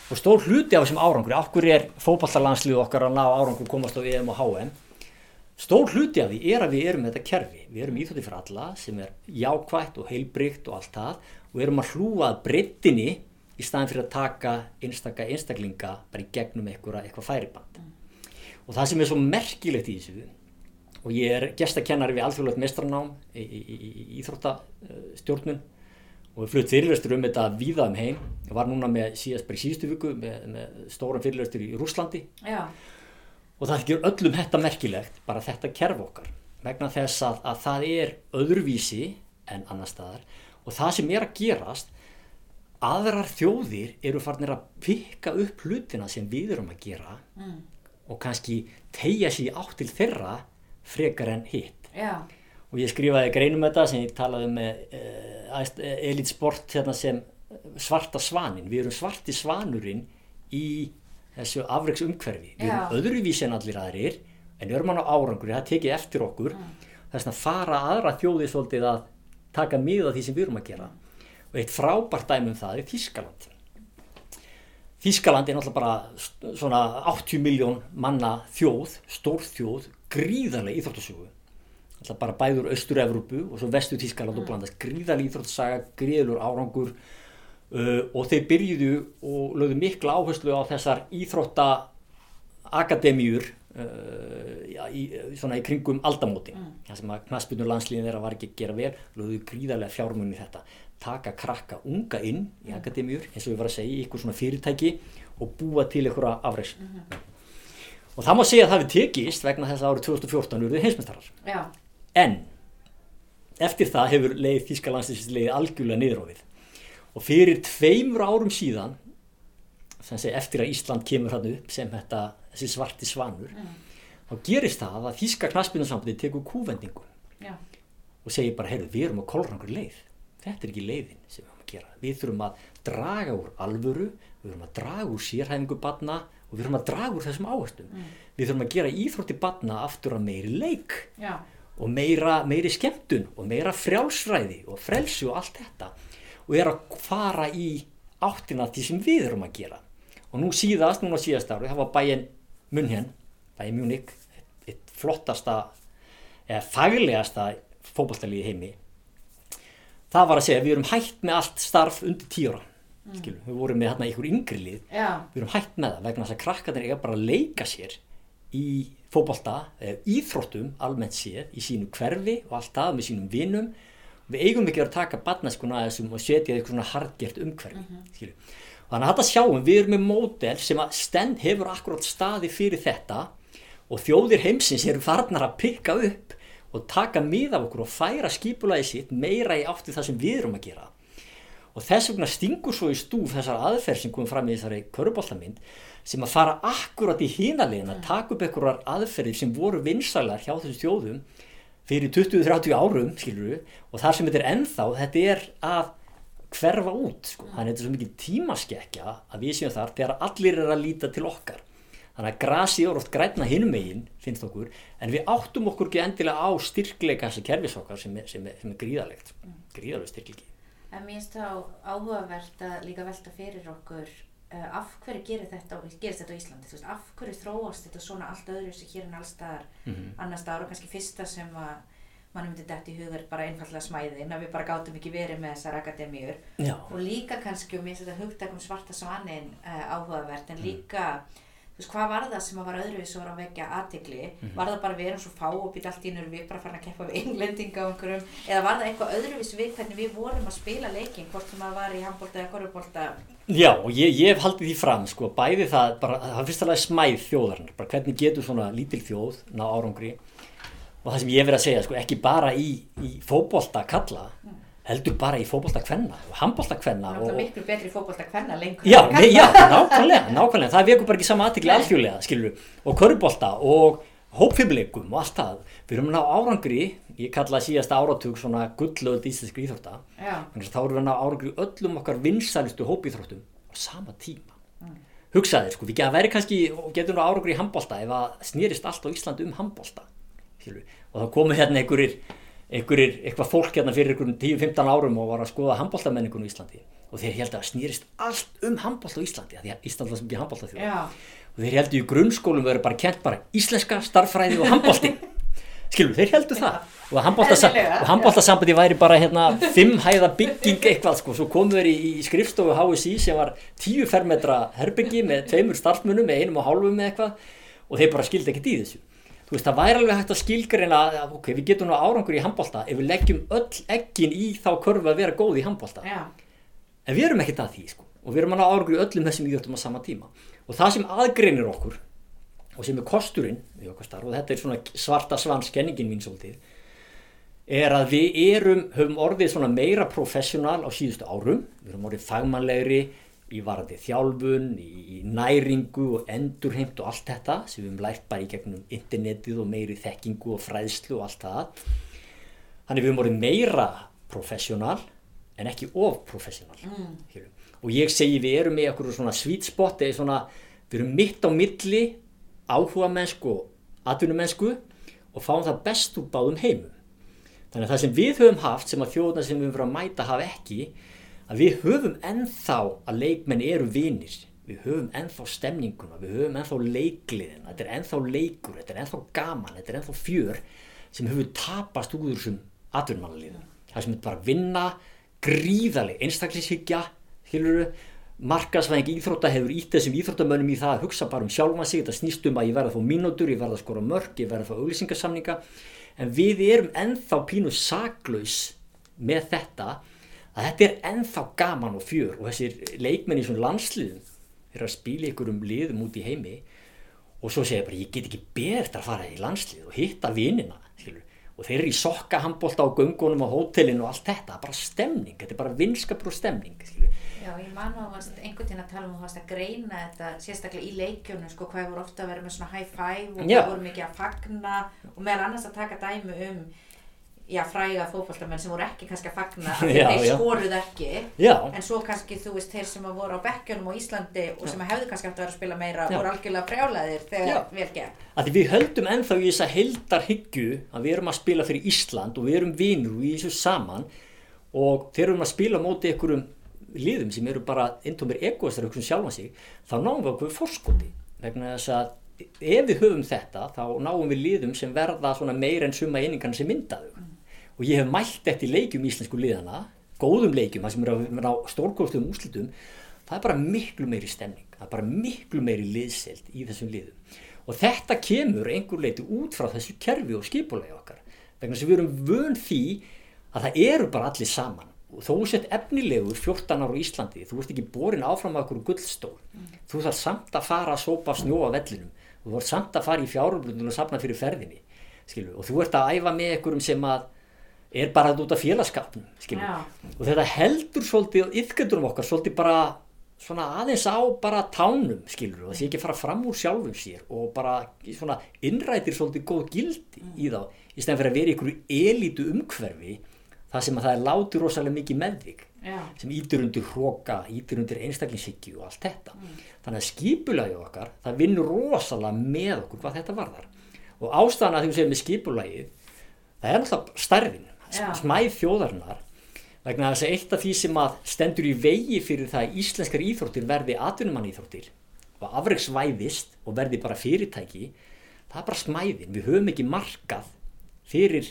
og stór hluti af þessum árangri okkur er fótballalandslið okkar að ná árangur komast á EM og HM stór hluti af því er að við erum þetta kerfi. Við erum íþjótti fyrir alla sem er jákvætt og heilbrygt og allt það og erum að hlúa að breyttinni í staðin fyrir að taka einstaka einstaklinga bara í gegnum eitthvað, eitthvað færiband og það sem er svo merkilegt í þessu og ég er gestakennari við alþjóðlegt mestranám í, í, í, í íþróttastjórnun og við flutt fyrirlestur um þetta víða um heim. Ég var núna með síðast bara í síðustu viku með, með stóran fyrirlestur í Rúslandi já, og það ger öllum þetta merkilegt bara þetta kerf okkar vegna þess að, að það er öðruvísi en annar staðar. Og það sem er að gerast aðrar þjóðir eru farnir að pikka upp hlutina sem við erum að gera mm. Og kannski tegja sér átt til þeirra frekar en hitt. Já, og ég skrifaði greinum þetta sem ég talaði með uh, Elite Sport hérna sem svarta svanin við erum svarti svanurinn í þessu afreiks umhverfi við erum öðruvísi en allir aðrir en við erum á árangur, það tekið eftir okkur. Þess að fara aðra þjóði svolítið að taka mið af því sem við erum að gera. Og eitt frábært dæmi um það er Þískaland Þískaland er náttúrulega bara svona 80 miljón manna þjóð, stór þjóð gríðarlega íþróttasögu. Alltaf bara bæður Austur-Evrópu og svo Vestur Þískaland og blandast gríðarlega íþróttasaga, gríðalur árangur uh, og þeir byrjuðu og lögðu mikla áherslu á þessar íþrótta akademíur uh, já, í, svona í kringum aldamótin. Það sem að knaspinu landslíðin þeirra var ekki að gera vel lögðu gríðarlega fjármunni þetta. Taka krakka unga inn í akademíur eins og ég var að segja í ykkur svona fyrirtæki og búa til ykkur afreis og það má segja að það við tekist vegna þess að árið 2014 eruðu heimsmyndstarar en eftir það hefur leið Þíska landslýsins leið algjörlega niður á við og fyrir tveimur árum síðan sem segi eftir að Ísland kemur hann upp sem þetta, þessi svarti svanur þá gerist það að Þíska knaspinunsambandi tekur kúvendingu já, og segir bara, heyrðu, við erum að kolrangur leið. Þetta er ekki leiðin sem við erum að gera. Við þurfum að draga úr alvöru við þurfum að draga úr sérhæfingu batna og við þurfum að draga úr þessum áherstum við þurfum að gera íþrótti batna aftur að meiri leik já, og meira, meiri skemmtun og meira frjálsræði og frelsu og allt þetta og er að fara í áttina til sem við erum að gera. Og nú síðast, núna síðast árið það var bæinn Munhen bæinn Munich, eitt, flottasta eða faglegasta fótballtalið í heimi. Það var að segja við erum hægt með allt starf undir ára skilum, við vorum með hérna ykkur yngri lið. Já, við erum hægt með það vegna þess að krakkarnir eiga bara að leika sér í fótbolta eða íþróttum almennt séð í sínu hverfi og allt það með sínum vinum. Við eigum ekki að taka badnæskuna að þessum og setja eitthvað svona hardgert umhverfi mm þannig að þetta sjáum við erum með módel sem að stend hefur akkurat staði fyrir þetta og þjóðir heimsins eru farnar að pikka upp og taka mið af okkur og færa skipulagi sitt meira í átti það sem við erum að gera. Og þess vegna stingur svo í stúf þessar aðferð sem kom fram í þessari köruboltamynd sem að fara akkurat í hínalegin að taka upp einhverjar aðferðir sem voru vinsælar hjá þessu þjóðum fyrir 20-30 árum skilur við og þar sem þetta er ennþá þetta er að hverfa út sko. þannig að þetta er svo mikið tímaskekkja að við séum þar þegar allir er að líta til okkar. Þannig að grasið er oft grætna hinum megin finnst okkur en við áttum okkur ekki endilega á styrkleika þessi kerfis okkar sem er, sem er, sem er gríðalegt gríðaleg styrklegi en mér finnst þá áhugavert að líka velta fyrir okkur uh, af hverju gerir þetta, gerist þetta á Íslandi? Veist, af hverju þróast þetta svona allt öðru sem hér en allstaðar Mhm. annar staðar og kannski fyrsta sem að mann myndi dætt í hugur bara einfallega smæðin að við bara gátum ekki verið með þessar akademíur. Já, og líka kannski og mér finnst þetta hugtak um svarta svanin uh, áhugavert Mm. en líka þú veist hvað var það sem að var öðruvísi var að vekja aðtikli Mhm. var það bara við erum svo fá og býta allt í nörg við bara farin að keppa við englendinga á einhverjum? Eða var það eitthvað öðruvísi við hvernig við vorum að spila leikin hvort sem að var í handbólta eða korfbólta Já, og ég, ég hef haldið því fram sko, bæði það, bara, það fyrst og það sem ég verið að segja, sko, ekki bara í, í fótbolta kalla heldur bara í fótbolta kvenna og handbolta kvenna það og, var miklu betri fótbólta hvenna lengur Já, já, nákvæmlega, nákvæmlega, það vekur bara ekki sama aðtikli alþjóðlega, skilur og körubólta og hópfimleikum og allt það, við erum að ná árangri, ég kalla síðasta áratug svona gullöld íslenski íþrótta, Þannig að þá erum við að ná árangri öllum okkar vinsælustu hópíþróttum á sama tíma. Hugsaði, sko, við getum árangri í handbolta ef að snýrist allt á Íslandi um handbolta. Skilurðu. Og þá komu hérna einhverjir, einhverjir, eitthvað fólk hérna fyrir einhverjum 10-15 árum og var að skoða handboltamenningun í Íslandi. Og þeir held að snýrist allt um handbolta á Íslandi, því að Ísland var sem ekki handbolta þjóð. já, Og þeir heldur í grunnskólum verið bara kent bara íslenska, starffræði og handbolti. Skilur, þeir heldur það. Og að handboltasambandi væri bara hérna fimm hæða bygging eitthvað sko. Svo komu þeir í, í skrifstofu HSI sem var tíu fermetra herbyggi með tveimur starfsmunum með einum og hálfum með eitthvað og þeir bara skildi ekkert í þessu. Þú veist, það væri alveg hægt að skilgreina að ok, við getum nú árangur í handbolta ef við leggjum öll ekkin í þá körfu að vera góð í handbolta. já, En við erum ekkert að því sko. og við erum að ná árangur í öllum þessum íþjóttum á sama tíma og það sem aðgreinir okkur og sem er kosturinn starf og þetta er svona svarta svanskenningin mín svolítið er að við erum, höfum orðið svona meira professional á síðustu árum við höfum orðið fagmannlegri í varði þjálfun, í, í næringu og endurheimt og allt þetta sem við höfum lært bara í gegnum internetið og meiri þekkingu og fræðslu og allt það. Þannig við höfum orðið meira professional en ekki of professional mm. og ég segi við erum með okkur svona sweet spot eða svona, við erum mitt á milli áhuga mennsku og atvinnumennsku og fáum það best úr báðum heimum. Þannig að það sem við höfum haft sem að þjóðuna sem við höfum verið að mæta hafa ekki að við höfum ennþá að leikmenn eru vinir. Við höfum ennþá stemninguna við höfum ennþá leikliðin þetta er ennþá leikur, þetta er ennþá gaman þetta er ennþá fjör sem hefur tapast úr þessum atvinnumannaliðum. Það sem er bara vinna gríðaleg einstaklishyggja hiluru markasvæðing íþrótta hefur ítt þessum íþróttamönnum í það að hugsa bara um sjálfa sig. Þetta snýst um að ég verða að fá mínútur, ég verða að skora mörg ég verða að fá auglýsingarsamninga en við erum ennþá pínu saklaus með þetta að þetta er ennþá gaman og fjör og þessir leikmenn í svona landsliðum eru að spila ykkur um liðum út í heimi og svo segja bara ég get ekki beðt að fara í landslið og hitta skilur. og þeir eru í sokkahambolta á göngunum á hótelinu og allt þetta, bara stemning þetta er bara vinskapur og stemning skilur. Já, ég man varst einhvern tíðan að tala um að greina þetta sérstaklega í leikjunum sko hvað voru ofta að vera með svona high five og hvað voru mikið að fagna og meðal annars að taka dæmi um já, fræga fótballtamenn sem voru ekki kannski að fagna [laughs] af því Já, að þeir já. skoruð ekki. Já, en svo kannski þú veist þeir sem að voru á bekkjunum á Íslandi og sem hefðu kannski átt að vera að spila meira voru algjörlega frjálæðir þegar vel gekk. Að við höldum ennþá í þessa heldarhyggju að við erum að spila fyrir Ísland og við erum vinur og við erum saman og þeir erum að spila á móti einhverjum liðum sem eru bara intómir egoistar einhversum sjálfan sig þá náum við okkur fórskoti vegna þess að ef við höfum þetta þá náum við liðum sem verða meira en suma einingarna sem myndaðu og ég hef mælt eftir leikjum íslensku liðana góðum leikjum, það sem eru á stórkostum úslitum, það er bara miklu meiri stemning, það er bara miklu meiri liðselt í þessum liðum. Og þetta kemur einhver leiti út frá þessu kerfi og skipulegi okkar. Vegna að við erum vön því að það eru bara allir saman. Og þó sett efnilegur 14 ára á Íslandi þú ert ekki borin áfram að okkur gullstól. Þú þarf samt að fara að sópa snjó af vellinum. Þú þarf samt að fara í fjárumlundun og safna fyrir ferðinni skilu, og þú ert að æfa með einhverjum sem að er bara út af félagskapnum og þetta heldur svolítið yfgöndurum okkar svolítið bara svona aðeins á bara tánum skilur og það sé ekki fara fram úr sjálfum sér og bara svona innrætir svolítið góð gildi í þá í stæðan fyrir að vera einhverju elítu umhverfi það sem að það er látið rosalega mikið meðvik Já. sem ítur undir hróka, ítur undir einstaklingshyggju og allt þetta. Þannig að skipulagi okkar, það vinnur rosalega með okkur hvað þetta varðar. Og ástæðan að að segja með skipulagið, það er náttúrulega stærðin, Já. Smæð þjóðarinnar, vegna þess að eitt af því sem að stendur í vegi fyrir það að íslenskar íþróttir verði atvinnumann íþróttir og afreiksvæðist og verði bara fyrirtæki, það er bara smæðin. Við höfum ekki markað fyrir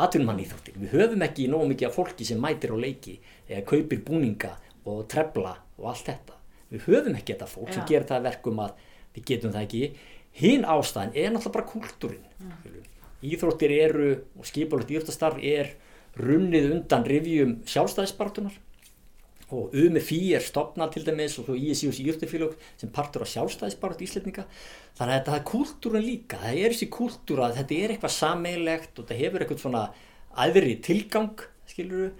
atvinnumann íþróttir. Við höfum ekki nógu mikið af fólki sem mætir á leiki eða kaupir búninga og trefla og allt þetta. Við höfum ekki þetta fólk sem Já. gerir það að verkum að við getum það ekki. Hinn ástæðan er náttúrulega bara kúltúrin. Íþróttir eru og skipulegt íþróttastarf er runnið undan rifjum sjálfstæðisbartunar og UMFI er stopnað til dæmis og svo ISI og íþróttafélög sem partur á sjálfstæðisbart íslendinga. Þannig að þetta er kúltúrin líka það er þessi kúltúra að þetta er eitthvað sameigilegt og þetta hefur eitthvað svona aðri tilgang skiluru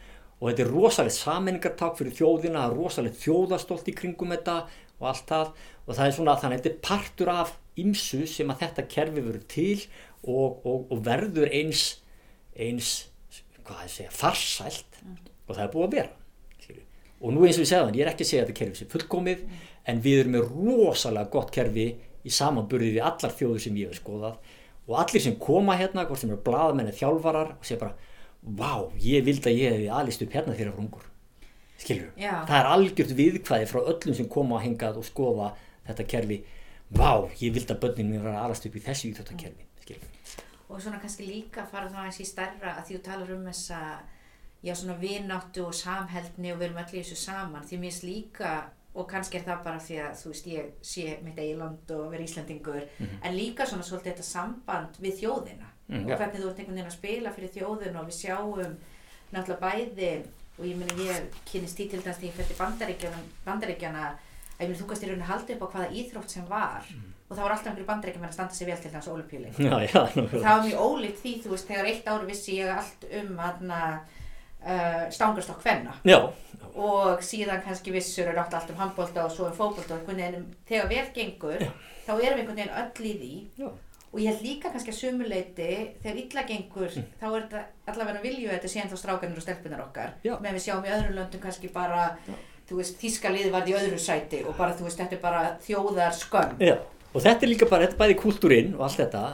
og þetta er rosalegt sameiningarták fyrir þjóðina rosalegt þjóðastólt í kringum þetta og allt það. Og það er svona þannig að þetta er partur af ymsu sem að þetta kerfi verður til og, og, og verður eins eins, segja, farsælt. Og það er búið að vera skilurðu. og nú eins og við segðum, ég er ekki að segja að þetta kerfi sé fullkomið en við erum með rosalega gott kerfi í samanburði við allar þjóður sem ég hef skoðað. Og allir sem koma hérna, hvort sem eru blaðamenn eða þjálfarar og segja bara, vá, ég vildi að ég hefði aðlist upp hérna þegar ég var ungur. Skilur, Já. það er algjört viðkvæði frá öllum sem koma að hengað og skoða þetta kerfi, vá, ég vildi að börnin mér var að aðlast upp í þessu íþróttakerfi. skilur, og svona kannski líka fara þá eins í stærra að því þú talar um þessa já svona vináttu og samheldni og við erum allir þessu saman. Því mér finnst líka og kannski er það bara því að þú veist ég sé mitt eigi land og vera Íslandingur en líka svona svolítið þetta samband við þjóðina. Mhm, og hvernig þú ert einhvern veginn að spila fyrir þjóðina og við sjáum náttúrulega bæði og ég meni ég kynist því til dæmis því ég bandaríkjana, bandaríkjana að þú gæst í rauninu haldið upp á hvaða íþrótt sem var og það voru alltaf einhverju bandaríkjana að standa sig vel til þess olimpíuleik já, já, og nákvæmlega. það var mjög ólíkt því þú veist þegar eitt ári vissi ég allt um hana, uh, stangast á hvenna já, og síðan kannski vissur er átt allt um handbólta og svo um einhvern veginn þegar vel gengur þá erum einhvern veginn öll í því. Já, og ég held líka kannski að sumuleiti þegar illa gengur Mm. þá er þetta allavega vilju þetta síðan þá strákanir og stelpunar okkar. Já. meðan við sjáum í öðrum löndum kannski bara þú veist þíska liði varð í öðru sæti og bara þú veist þetta er bara þjóðar skömm já. og þetta er líka bara, þetta er bæði kultúrinn og allt þetta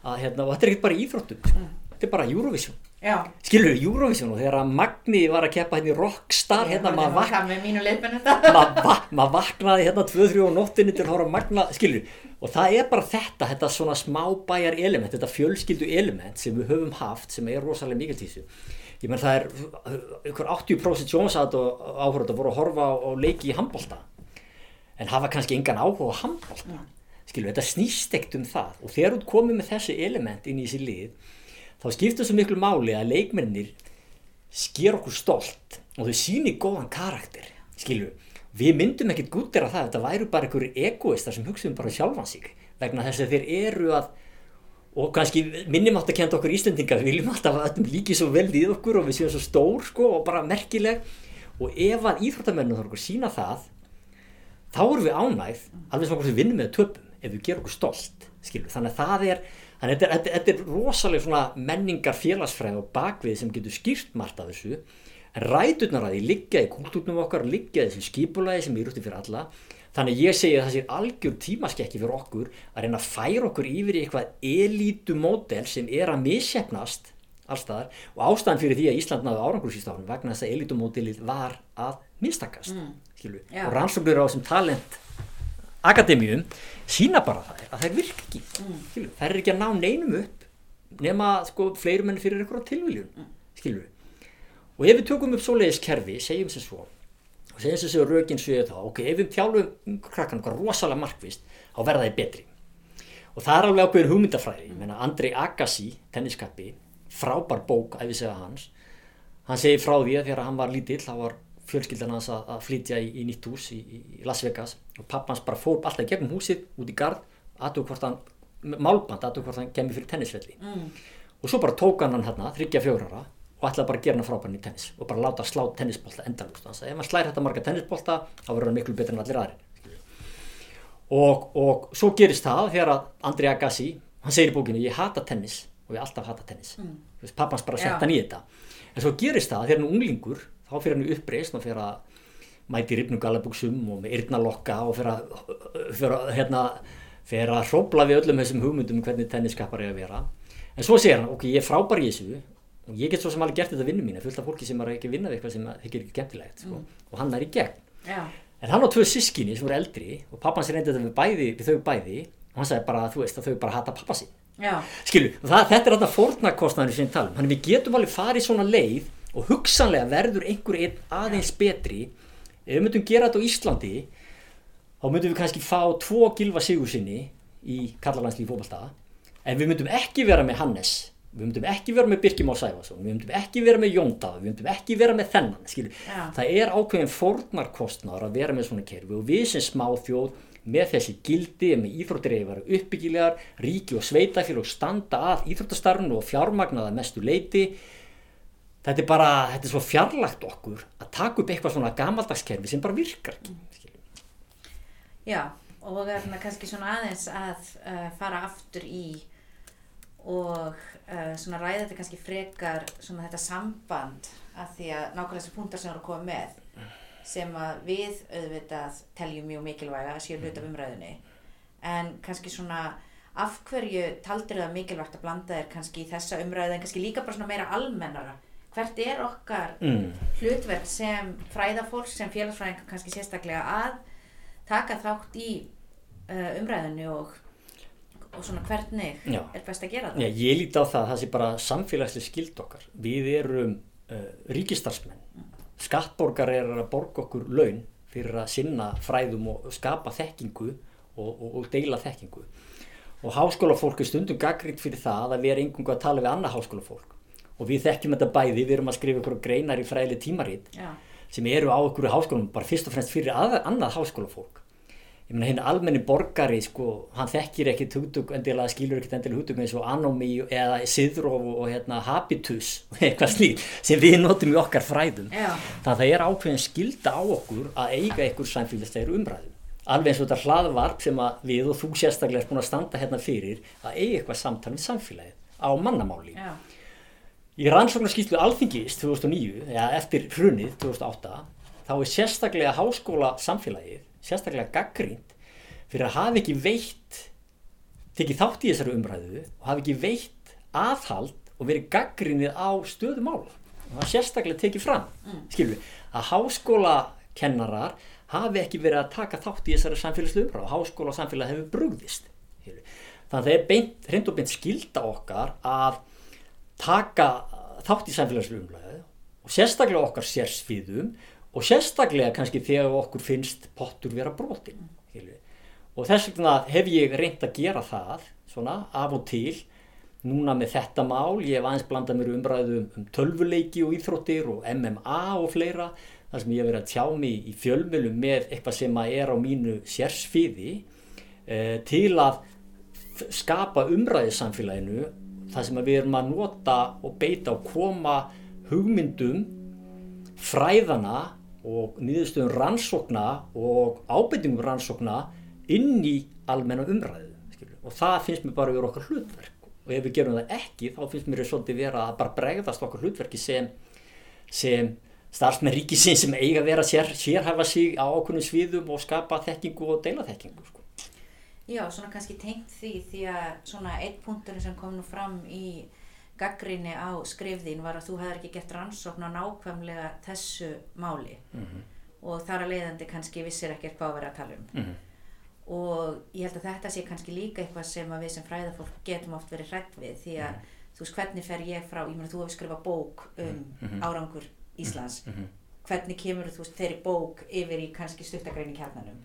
að, hérna, og þetta er ekkert bara íþróttum sko. þetta er bara Eurovision. Já. Skilur við Eurovision og þegar að Magni var að keppa hérna í Rockstar hérna maður vak það með mínu leifmenn þetta [laughs] maður va mað vaknaði hérna 2-3 á nóttinni til að horfa á Magna skilur og það er bara þetta, þetta svona smábæjar element, þetta fjölskyldu element sem við höfum haft sem er rosalega mikil tísu ég menn það er ykkur 80% sjónasat og áhverjum voru að horfa á, leiki í handbolta. En hafa kannski engan áhuga á handbolta. Skilur, þetta snýst ekkert um það. Og þegar þú komið með þessi element inn í þessi lið þá skiptir svo miklu máli að leikmennir sker okkur stolt og þau síni góðan karakter. Skilju, við myndum ekkert gúttir að það þetta væru bara einhverjir egoistar sem hugsaðum bara sjálfan sig vegna þess að þeir eru að og kannski minnum átt að kenda okkur Íslendinga við viljum alltaf að þetta líki svo vel við okkur og við séum svo stór sko og bara merkileg. Og ef að íþróttamennum þarf okkur sína það þá erum við ánægð alveg sem okkur sem vinnum með töpum ef við gerum okkur stolt skilur. þannig að það er þannig að þetta, þetta, er rosalega svona menningar félagsfræð og bakvið sem getur skýrt margt af þessu. En ræturnar að því liggja í kultúrnum okkar liggja þessi skipulagi sem er alla þannig ég segi að það sé algjör tímaskekki fyrir okkur að reyna að færa okkur yfir í eitthvað elítumódel sem er að missefnast allstaðar og ástæðan fyrir því að Ísland náðu árangursýstafnum vegna þess að elítumódelið var að minnstakast Mm. og rannsóknir á þessum talent akademíum sína bara það að þær virka ekki Mm. þær er ekki að ná neinum upp nema sko fleirum enn fyrir einhverja tilviljun Mm. og ef við tökum upp svoleiðis kerfi, segjum sem svo segjum sem svo rökin séu þá ok, ef við þjálfum krakkan okkar rosalega markvist þá verða þeir betri. Og það er alveg ákveðin hugmyndafræði. Ég meina Andrei Agassi, tenniskappi frábær bók, æfisega hans. Hann segir frá því að þegar hann var lítill þá var fjölskyldan hans að, að flytja í, í nýtt hús í, í Las Vegas. Og pappans bara fór alltaf gegnum húsið út í gard aðtöku hvort hann, málband aðtöku hvort hann kemur fyrir tennisvelli. Mm. og svo bara tók hann hann hérna, þryggja fjórara og ætlaði bara að gera hann frábærin í tennis og bara láta slá tennisbolta endalust þannig að ef hann slær þetta marga tennisbolta þá verður hann miklu betur en allir aðrir. Og, og svo gerist það þegar að Andri Agassi hann segir í bókinu ég hata tennis og ég alltaf hata tennis. Mm. pappans bara sett hann í þetta. En svo gerist það þegar hann unglingur þá fyrir hann uppreist og fyrir að mæti ripnu galabugsum og með yrnalokka og fyrir að, fyrir að, hérna, fyrir að hrópla við öllum þessum hugmyndum um hvernig tenniskappar er að vera. En svo segir hann, ok, ég er frábær í þessu og ég get svo sem alveg gert þetta vinnu mín fullt af fólki sem er ekki að vinna við eitthvað sem þykir ekki gemtilegt sko. og hann er í gegn. Já. en hann á tvö sískinni sem voru eldri og pappan sér reyndi þetta við, bæði, við þau bæði og hann sagði bara, þú veist, að þau bara hata pappa sín skilu, það, þetta er þarna fórnarkostnaður sem við talum, þannig við getum alveg farið svona leið og hugsanlega verður einhver einn aðeins betri. Ef við myndum gera þetta á Íslandi þá myndum við kannski fá tvo gilva sigur sinni í kallalandslíf fótballta en við myndum ekki vera með Hannes við myndum ekki vera með Birkjum á Sæfarsson við myndum ekki vera með Jóndað við myndum ekki vera með þennan. Já. það er ákveðin fórnarkostnaður að vera með svona kerfi og við sem smá þjóð með þessi gildi með íþróttir eða vera uppbyggilegar ríki og sveitafélag standa að íþróttastarfinu og fjármagnaða mestu leiti þetta er bara, þetta er svo fjarlagt okkur að taka upp eitthvað svona gamaldagskerfi sem bara virkar skilur. Já, og það er kannski svona aðeins að uh, fara aftur í og uh, svona ræða þetta kannski frekar svona þetta samband að því að nákvæmlega þessi punktar sem eru að koma með sem að við auðvitað teljum mjög mikilvæga að séu hlut af umræðunni. En kannski svona af hverju taldir það mikilvægt að blanda þér kannski í þessa umræðu en kannski líka bara svona meira almennara? Hvert er okkar mm. hlutverk sem fræðafólk, sem félagsfræðingar kannski sérstaklega að taka þátt í uh, umræðinu og, og svona hvernig Já. er best að gera það. Já, ég líti á það að það sé bara samfélagslega skild okkar. Við erum uh, ríkistarsmenn skattborgar er að borga okkur laun fyrir að sinna fræðum og skapa þekkingu og, og, og deila þekkingu. Og háskólafólk er stundum gaggrind fyrir það að við erum engungu að tala við annað háskólafólk. Og við þekkjum þetta bæði, við erum að skrifa ykkur greinar í fræðileg tímarit Já, sem eru á ykkur háskólum bara fyrst og fremst fyrir að, annað háskólafólk ég meina hinn almenni borgari sko, hann þekkir ekkit hugtök endilega skilur ekkit endilega hugtök eins og anomi eða siðrof og, hérna, habitus eitthvað slík sem við notum í okkar fræðum. Já, þannig að það er ákveðin skilda á okkur að eiga ykkur samfélagslegir umræðum alveg eins og þetta hlaðvarp sem við og þú sérstaklega er búin að standa hérna fyrir að eiga eitthvað samtal við samfélagið á mannamáli. Já, Í rannsóknarskýslu Alþingis 2009, eða eftir hrunið 2008, þá er sérstaklega háskóla samfélagið, sérstaklega gaggrínt fyrir að hafa ekki veitt, tekið þátt í þessari umræðu og hafa ekki veitt aðhald og verið gaggrínið á stöðu mála. Og það sérstaklega tekið fram, mm. skilur við, að háskólakennarar hafi ekki verið að taka þátt í þessari samfélagslu umræðu og háskóla samfélagið hefur brugðist. skilurðu. Þannig að það er beint, hreint og beint skilda okkar að taka þátt í samfélagslu umræðu og sérstaklega okkar sérsviðum og sérstaklega kannski þegar okkur finnst pottur vera brotin og þess vegna hef ég reynd að gera það svona af og til. Núna með þetta mál, ég hef aðeins blandað mér í umræðu um, um tölvuleiki og íþróttir og MMA og fleira þar sem ég hef verið að tjá mig í fjölmjölum með eitthvað sem að er á mínu sérsfiði eh, til að skapa umræði samfélaginu það sem við erum að nota og beita og koma hugmyndum fræðana og nýðustöðum rannsókna og ábyrtingum rannsókna inn í almenna umræðu skilur. og það finnst mér bara að vera okkar hlutverk og ef við gerum það ekki þá finnst mér svolítið vera að bara bregðast okkar hlutverki sem, sem starfsmenn ríkisins sem eiga að vera sér, sérhæfa sig á ákveðnum sviðum og skapa þekkingu og deila þekkingu sko. Já, svona kannski tengt því því að svona eitt punktur sem kom nú fram í gaggrinni á skrifðín var að þú hefði ekki gett rannsókn á nákvæmlega þessu máli. Mm -hmm. og þar að leiðandi kannski vissir ekkert hvað að vera að tala um. Mm -hmm. og ég held að þetta sé kannski líka eitthvað sem við sem fræðafólk getum oft verið hrætt við því að þú veist hvernig fer ég frá, ég meina þú hefur skrifað bók um Mhm. árangur Íslands. Mhm. hvernig kemur þú veist þeirri bók yfir í kannski stuttagrein í kjarnanum?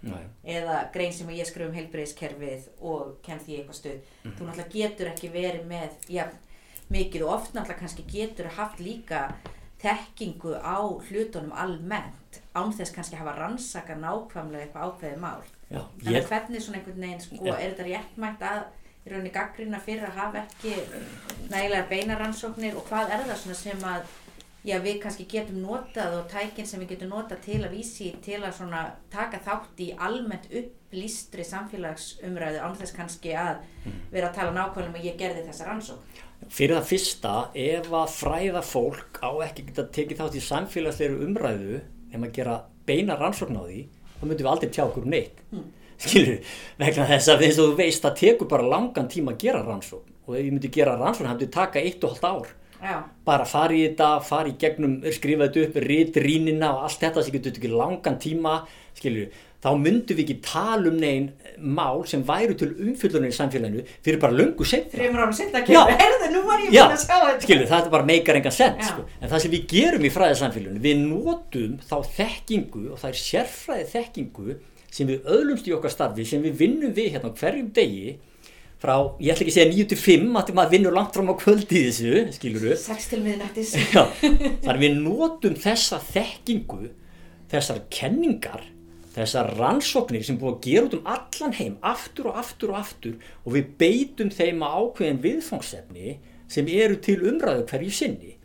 Eða grein sem ég skrif um heilbreyðiskerfið og kem því eitthvað stuð. Þú náttúrulega getur ekki verið með ja, mikið og oft náttúrulega kannski getur haft líka þekkingu á hlutunum almennt án þess kannski hafa rannsaka nákvæmlega eitthvað ákveðið mál. Já, þannig ég, hvernig svona einhvern veginn sko, er þetta réttmætt að í rauninni gaggrina fyrir að hafa ekki nægilega beina rannsóknir og hvað er það svona sem að já, við kannski getum notað og tækin sem við getum notað til að vísi til að svona taka þátt í almennt upplýstri samfélagsumræðu án þess kannski að vera að tala nákvæmlega um að ég gerði þessa rannsókn. Fyrir það fyrsta, ef að fræða fólk á ekki geta tekið þátt í samfélagslegri umræðu ef maður gera beina rannsókn á því þá myndum við aldrei tjá okkur um neitt. Mm. skilur, vegna þess að eins og þú veist það tekur bara langan tíma að gera rannsókn. Og ef ég myndi gera rannsókn það myndi taka eitt og halvt ár já, bara fara í þetta, fara í gegnum skrifa þetta upp, rit rínina og allt þetta sem getur ekki langan tíma skilur, þá myndum við ekki tala um negin mál sem væru til umfyllunar í samfélaginu fyrir bara löngu setna þreymur ára setna herðu, nú var ég að sjá þetta. Skilur, það er bara meikar engan sens Já. sko. en það sem við gerum í fræðisamfélaginu við notum þá þekkingu og það er sérfræði þekkingu sem við öðlumst í okkar starfi sem við vinnum við hérna hverjum degi frá, ég ætla ekki að segja 9 til 5 að maður vinnur langt fram á kvöldi þessu skiluru sex til miðnættis [laughs] þannig við notum þessa þekkingu, þessar kenningar, þessar rannsóknir sem búið að gera út um allan heim, aftur og aftur og aftur og við beitum þeim að ákveðin viðfangsefni sem eru til umræðu hverju sinni.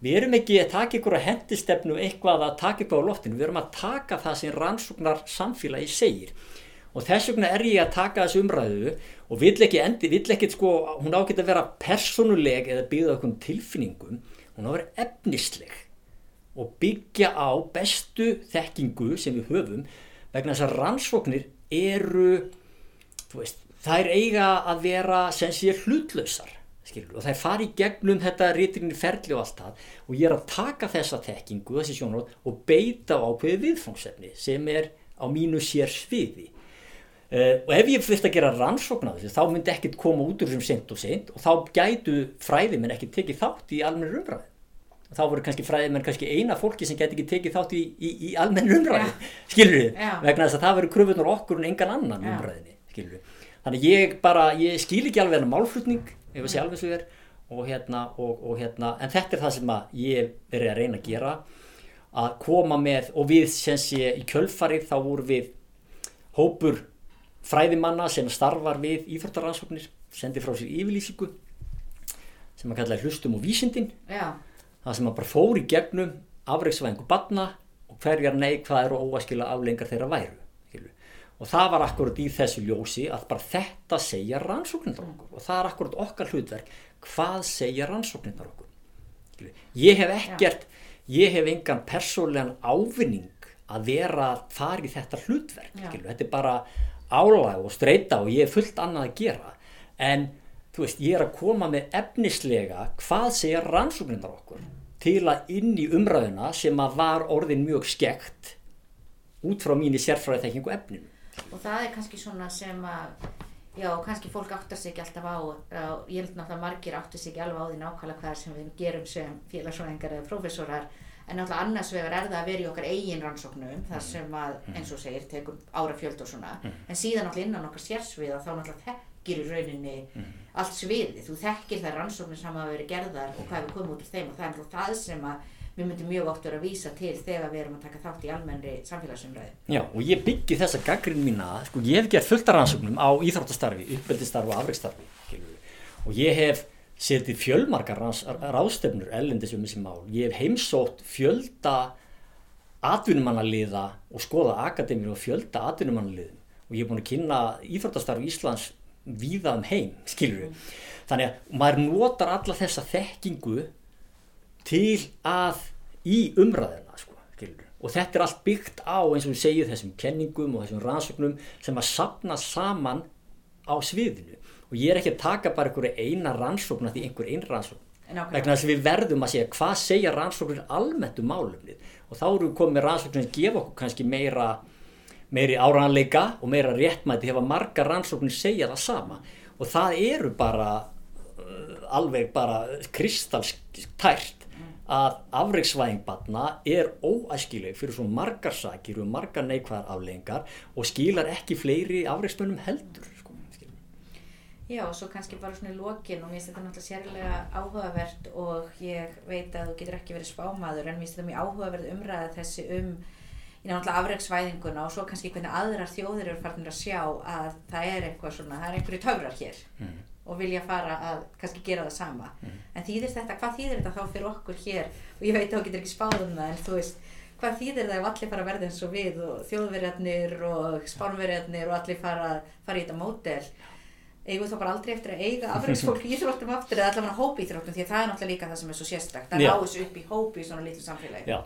Við erum ekki að taka ykkur að hendistefnu eitthvað að taka eitthvað á loftinu, við erum að taka það sem rannsóknar samfélagi segir. Og þess vegna er ég að taka þessu umræðu og vill ekki endi, vill ekki sko, hún á ekki að vera persónuleg eða byggða okkur tilfinningum, hún á að vera efnisleg og byggja á bestu þekkingu sem við höfum vegna þess að rannsóknir eru, þú veist, þær eiga að vera sem sé hlutlausar skilur, og þær fari í gegnum þetta rítirinn ferli og allt það. Og ég er að taka þessa þekkingu, þessi sjónrót og beita á ákveði viðfangsefni sem er á mínu sér sviði Uh, og ef ég fyrst að gera rannsókn á þessu þá myndi ekkert koma út úr þessum sent og sent og þá gætu fræðimenn ekki tekið þátt í almenn umræðu. Þá voru kannski fræðimenn kannski eina fólki sem gæti ekki tekið þátt í, í, í almenn umræðu [laughs] skilur við, Já. vegna þess að það verður kröfunar okkur en engan annan Já. umræðinni skilur við, þannig að ég bara ég skil ekki alveg hennar málflutning ef að sé alveg svo er og hérna, og, og hérna en þetta er það sem að ég verið að reyna að gera að koma með og við fræðimanna sem starfar við íþróttaransóknir sendi frá sér yfirlýsingu sem að kalla hlustum og vísindin já, það sem að bara fór í gegnum afreiksvæðingu batna og hverjar neikvæðar og óaskila aflengar þeirra væru skilur. og það var akkurat í þessu ljósi að bara þetta segja rannsóknindar okkur og það er akkurat okkar hlutverk hvað segja rannsóknindar okkur skilur. ég hef ekkert ég hef engan persónlegan ávinning að vera að fara í þetta hlutverk Já. skilur. þetta er bara álag og streyta og ég er fullt annað að gera en þú veist, ég er að koma með efnislega hvað segja rannsóknindar okkur til að inn í umræðuna sem að var orðin mjög skekt út frá mínu sérfræði þekkingu efninu. og það er kannski svona sem að já, kannski fólk áttar sig ekki alltaf á, á ég held náttúrulega margir áttar sig ekki alveg á því nákvæmlega hvað sem við gerum sem félagsfræðingar eða prófessorar en náttúrulega annars vegar er það að vera í okkar eigin rannsóknum þar sem að, eins og segir, tekur árafjöld og svona, en síðan náttúrulega innan okkar sérsviða þá náttúrulega þekkir í rauninni allt sviði, þú þekkir þær rannsóknir sem hafa verið gerðar og hvað við komum út úr þeim. Og það er náttúrulega það sem að við myndum mjög vera að vísa til þegar við erum að taka þátt í almennri samfélagsumræðu. Já, og ég byggi þessa gaggrinn mína, sko, ég hef gert fullt af rannsóknum á íþróttastarfi, uppeldistarfi og afreikstarfi. Og ég hef setið fjölmarkar ráðstefnur ellendis um þessi mál. Ég hef heimsótt fjölda atvinnumannaliða og skoða akademíu og fjölda atvinnumannaliðum. Og ég er búin að kynna íþróttastarfi Íslands víða um heim, [laughs] skilur við. Þannig að maður notar alla þessa þekkingu til að í umræðina sko, skilur. og þetta er allt byggt á eins og við segjum þessum kenningum og þessum rannsóknum sem að sapna saman á sviðinu og ég er ekki að taka bara einhverju eina rannsókn því einhver ein rannsókn. Vegna þess að við verðum að segja hvað segja rannsóknir almennt um málumnið og þá erum við komið með rannsóknir sem gefa okkur kannski meira meiri áranleika og meira réttmæti hefa margar rannsóknir segja það sama. Og það eru bara uh, alveg bara kristalstært að afreiksvæðing barna er óæskileg fyrir svo margar sakir og margar neikvæðar afleggingar og skilar ekki fleiri afreiksmönnum heldur. Já, og svo kannski bara svona í lokin og mér finnst þetta náttúrulega sérlega áhugavert og ég veit að þú getur ekki verið spámaður en mér finnst þetta mjög áhugaverð umræða þessi um í náttúrulega afreiksvæðinguna og svo kannski hvernig aðrar þjóðir eru farinir að sjá að það er eitthvað svona, það er einhverju töfrar hér Mm. og vilja fara að kannski gera það sama. En þýðir þetta, hvað þýðir þetta þá fyrir okkur hér? Og ég veit að þú getur ekki spáð um það en þú veist, hvað þýðir það ef allir fara að verða eins og við og þjóðverjarnir og spánverjarnir og allir fara, fara í þetta mótel eigum þá bara aldrei eftir að eiga afreiksfólk í íþróttum aftur eða allavega hóp íþróttum því að það er náttúrulega líka það sem er svo sérstakt að Já. ná þessu upp í hópi í svona litlu samfélagi Já,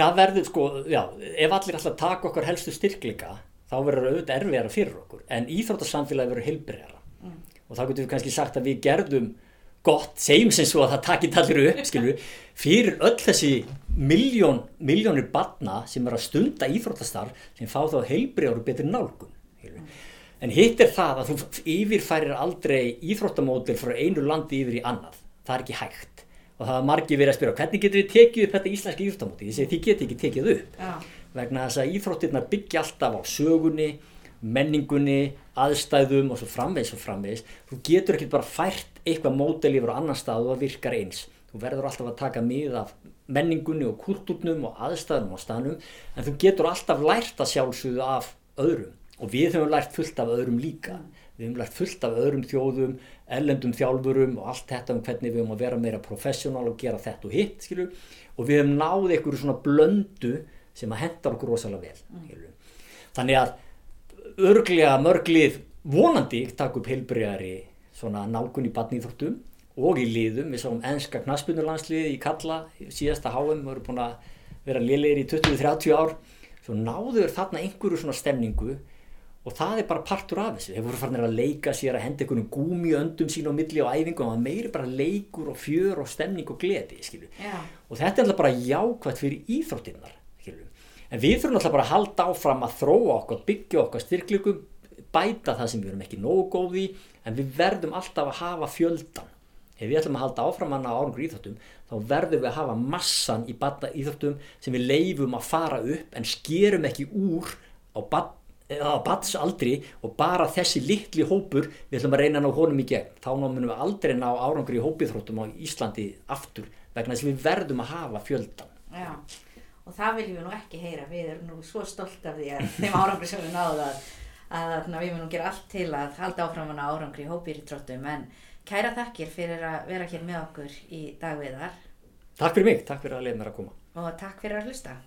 það verður sko, já, ef allir alltaf taka okkar helstu styrkleika þá verður auðvitað erfiðara fyrir okkur en íþróttasamfélagi verður heilbriðara Mm. og þá getum við kannski sagt að við gerðum gott, segjum sem svo að það takit allir upp, við, fyrir öll þessi miljón, miljónir barna sem er að stunda íþróttastarf sem fá þá heilbriðar og betri nálgun við. En hitt er það að þú yfirfærir aldrei íþróttamótil frá einu landi yfir í annað, það er ekki hægt. Og það er margir verið að spyrja hvernig getur við tekið upp þetta íslenska íþróttamóti ég segi þið getur ekki tekið upp. Já, vegna þess að íþróttirnar byggja alltaf á sögunni, menningunni, aðstæðum og svo framvegis og framvegis. Þú getur ekki bara fært eitthvað mótel yfir á annan stað og það virkar eins. Þú verður alltaf að taka mið af menningunni og kultúrnum og aðstæðum á staðnum en þú getur alltaf lært að sjálfsögðu af öðrum og við höfum lært fullt af öðrum líka. Við höfum lært fullt af öðrum þjóðum, erlendum þjálfurum og allt þetta um hvernig við höfum að vera meira professional og gera þetta og hitt, skilur. Og við höfum náð einhverju svona blöndu sem að hendar okkur rosalega vel. skilurðu. Þannig að örglega mörglið vonandi takk upp heilbreyðari svona nálgun í batnýþórtum og í liðum. Við sáum enska knaspunurlandsliði í Kalla síðasta HM, við erum búin að vera liðlegir í 20-30 ár. Svo náður þarna einhverju svona stemningu og það er bara partur af þessu. Þeir voru farin að leika sér að henda einhvern gúmi öndum sín á milli á æfingu og það meiri bara leikur og fjör og stemning og gleði, skilju já, og þetta er alltaf bara jákvæmt fyrir íþróttinnar en við þurfum alltaf bara að halda áfram að þróa okkar, byggja okkar styrkleikum bæta það sem við erum ekki nógu góð í en við verðum alltaf að hafa fjöldan ef við ætlum að halda áfram hann á árangur íþróttum þá verðum við að hafa massan í íþróttum sem við leifum að fara upp en skerum ekki úr á á batsaldri og bara þessi litli hópur við ætlum að reyna að ná honum í gegn. Þá munum við aldrei ná árangur í hópiþróttum á Íslandi aftur vegna þess að við verðum að hafa fjöldan já og það viljum við nú ekki heyra. Við erum nú svo stolt af því að [laughs] þeim árangri sem við náðum að, að, að við munum gera allt til að halda áfram hana árangri í tróttum en kæra þakkir fyrir að vera hér með okkur í dagviðar Takk fyrir mig, takk fyrir að leiða mér að koma. Og takk fyrir að hlusta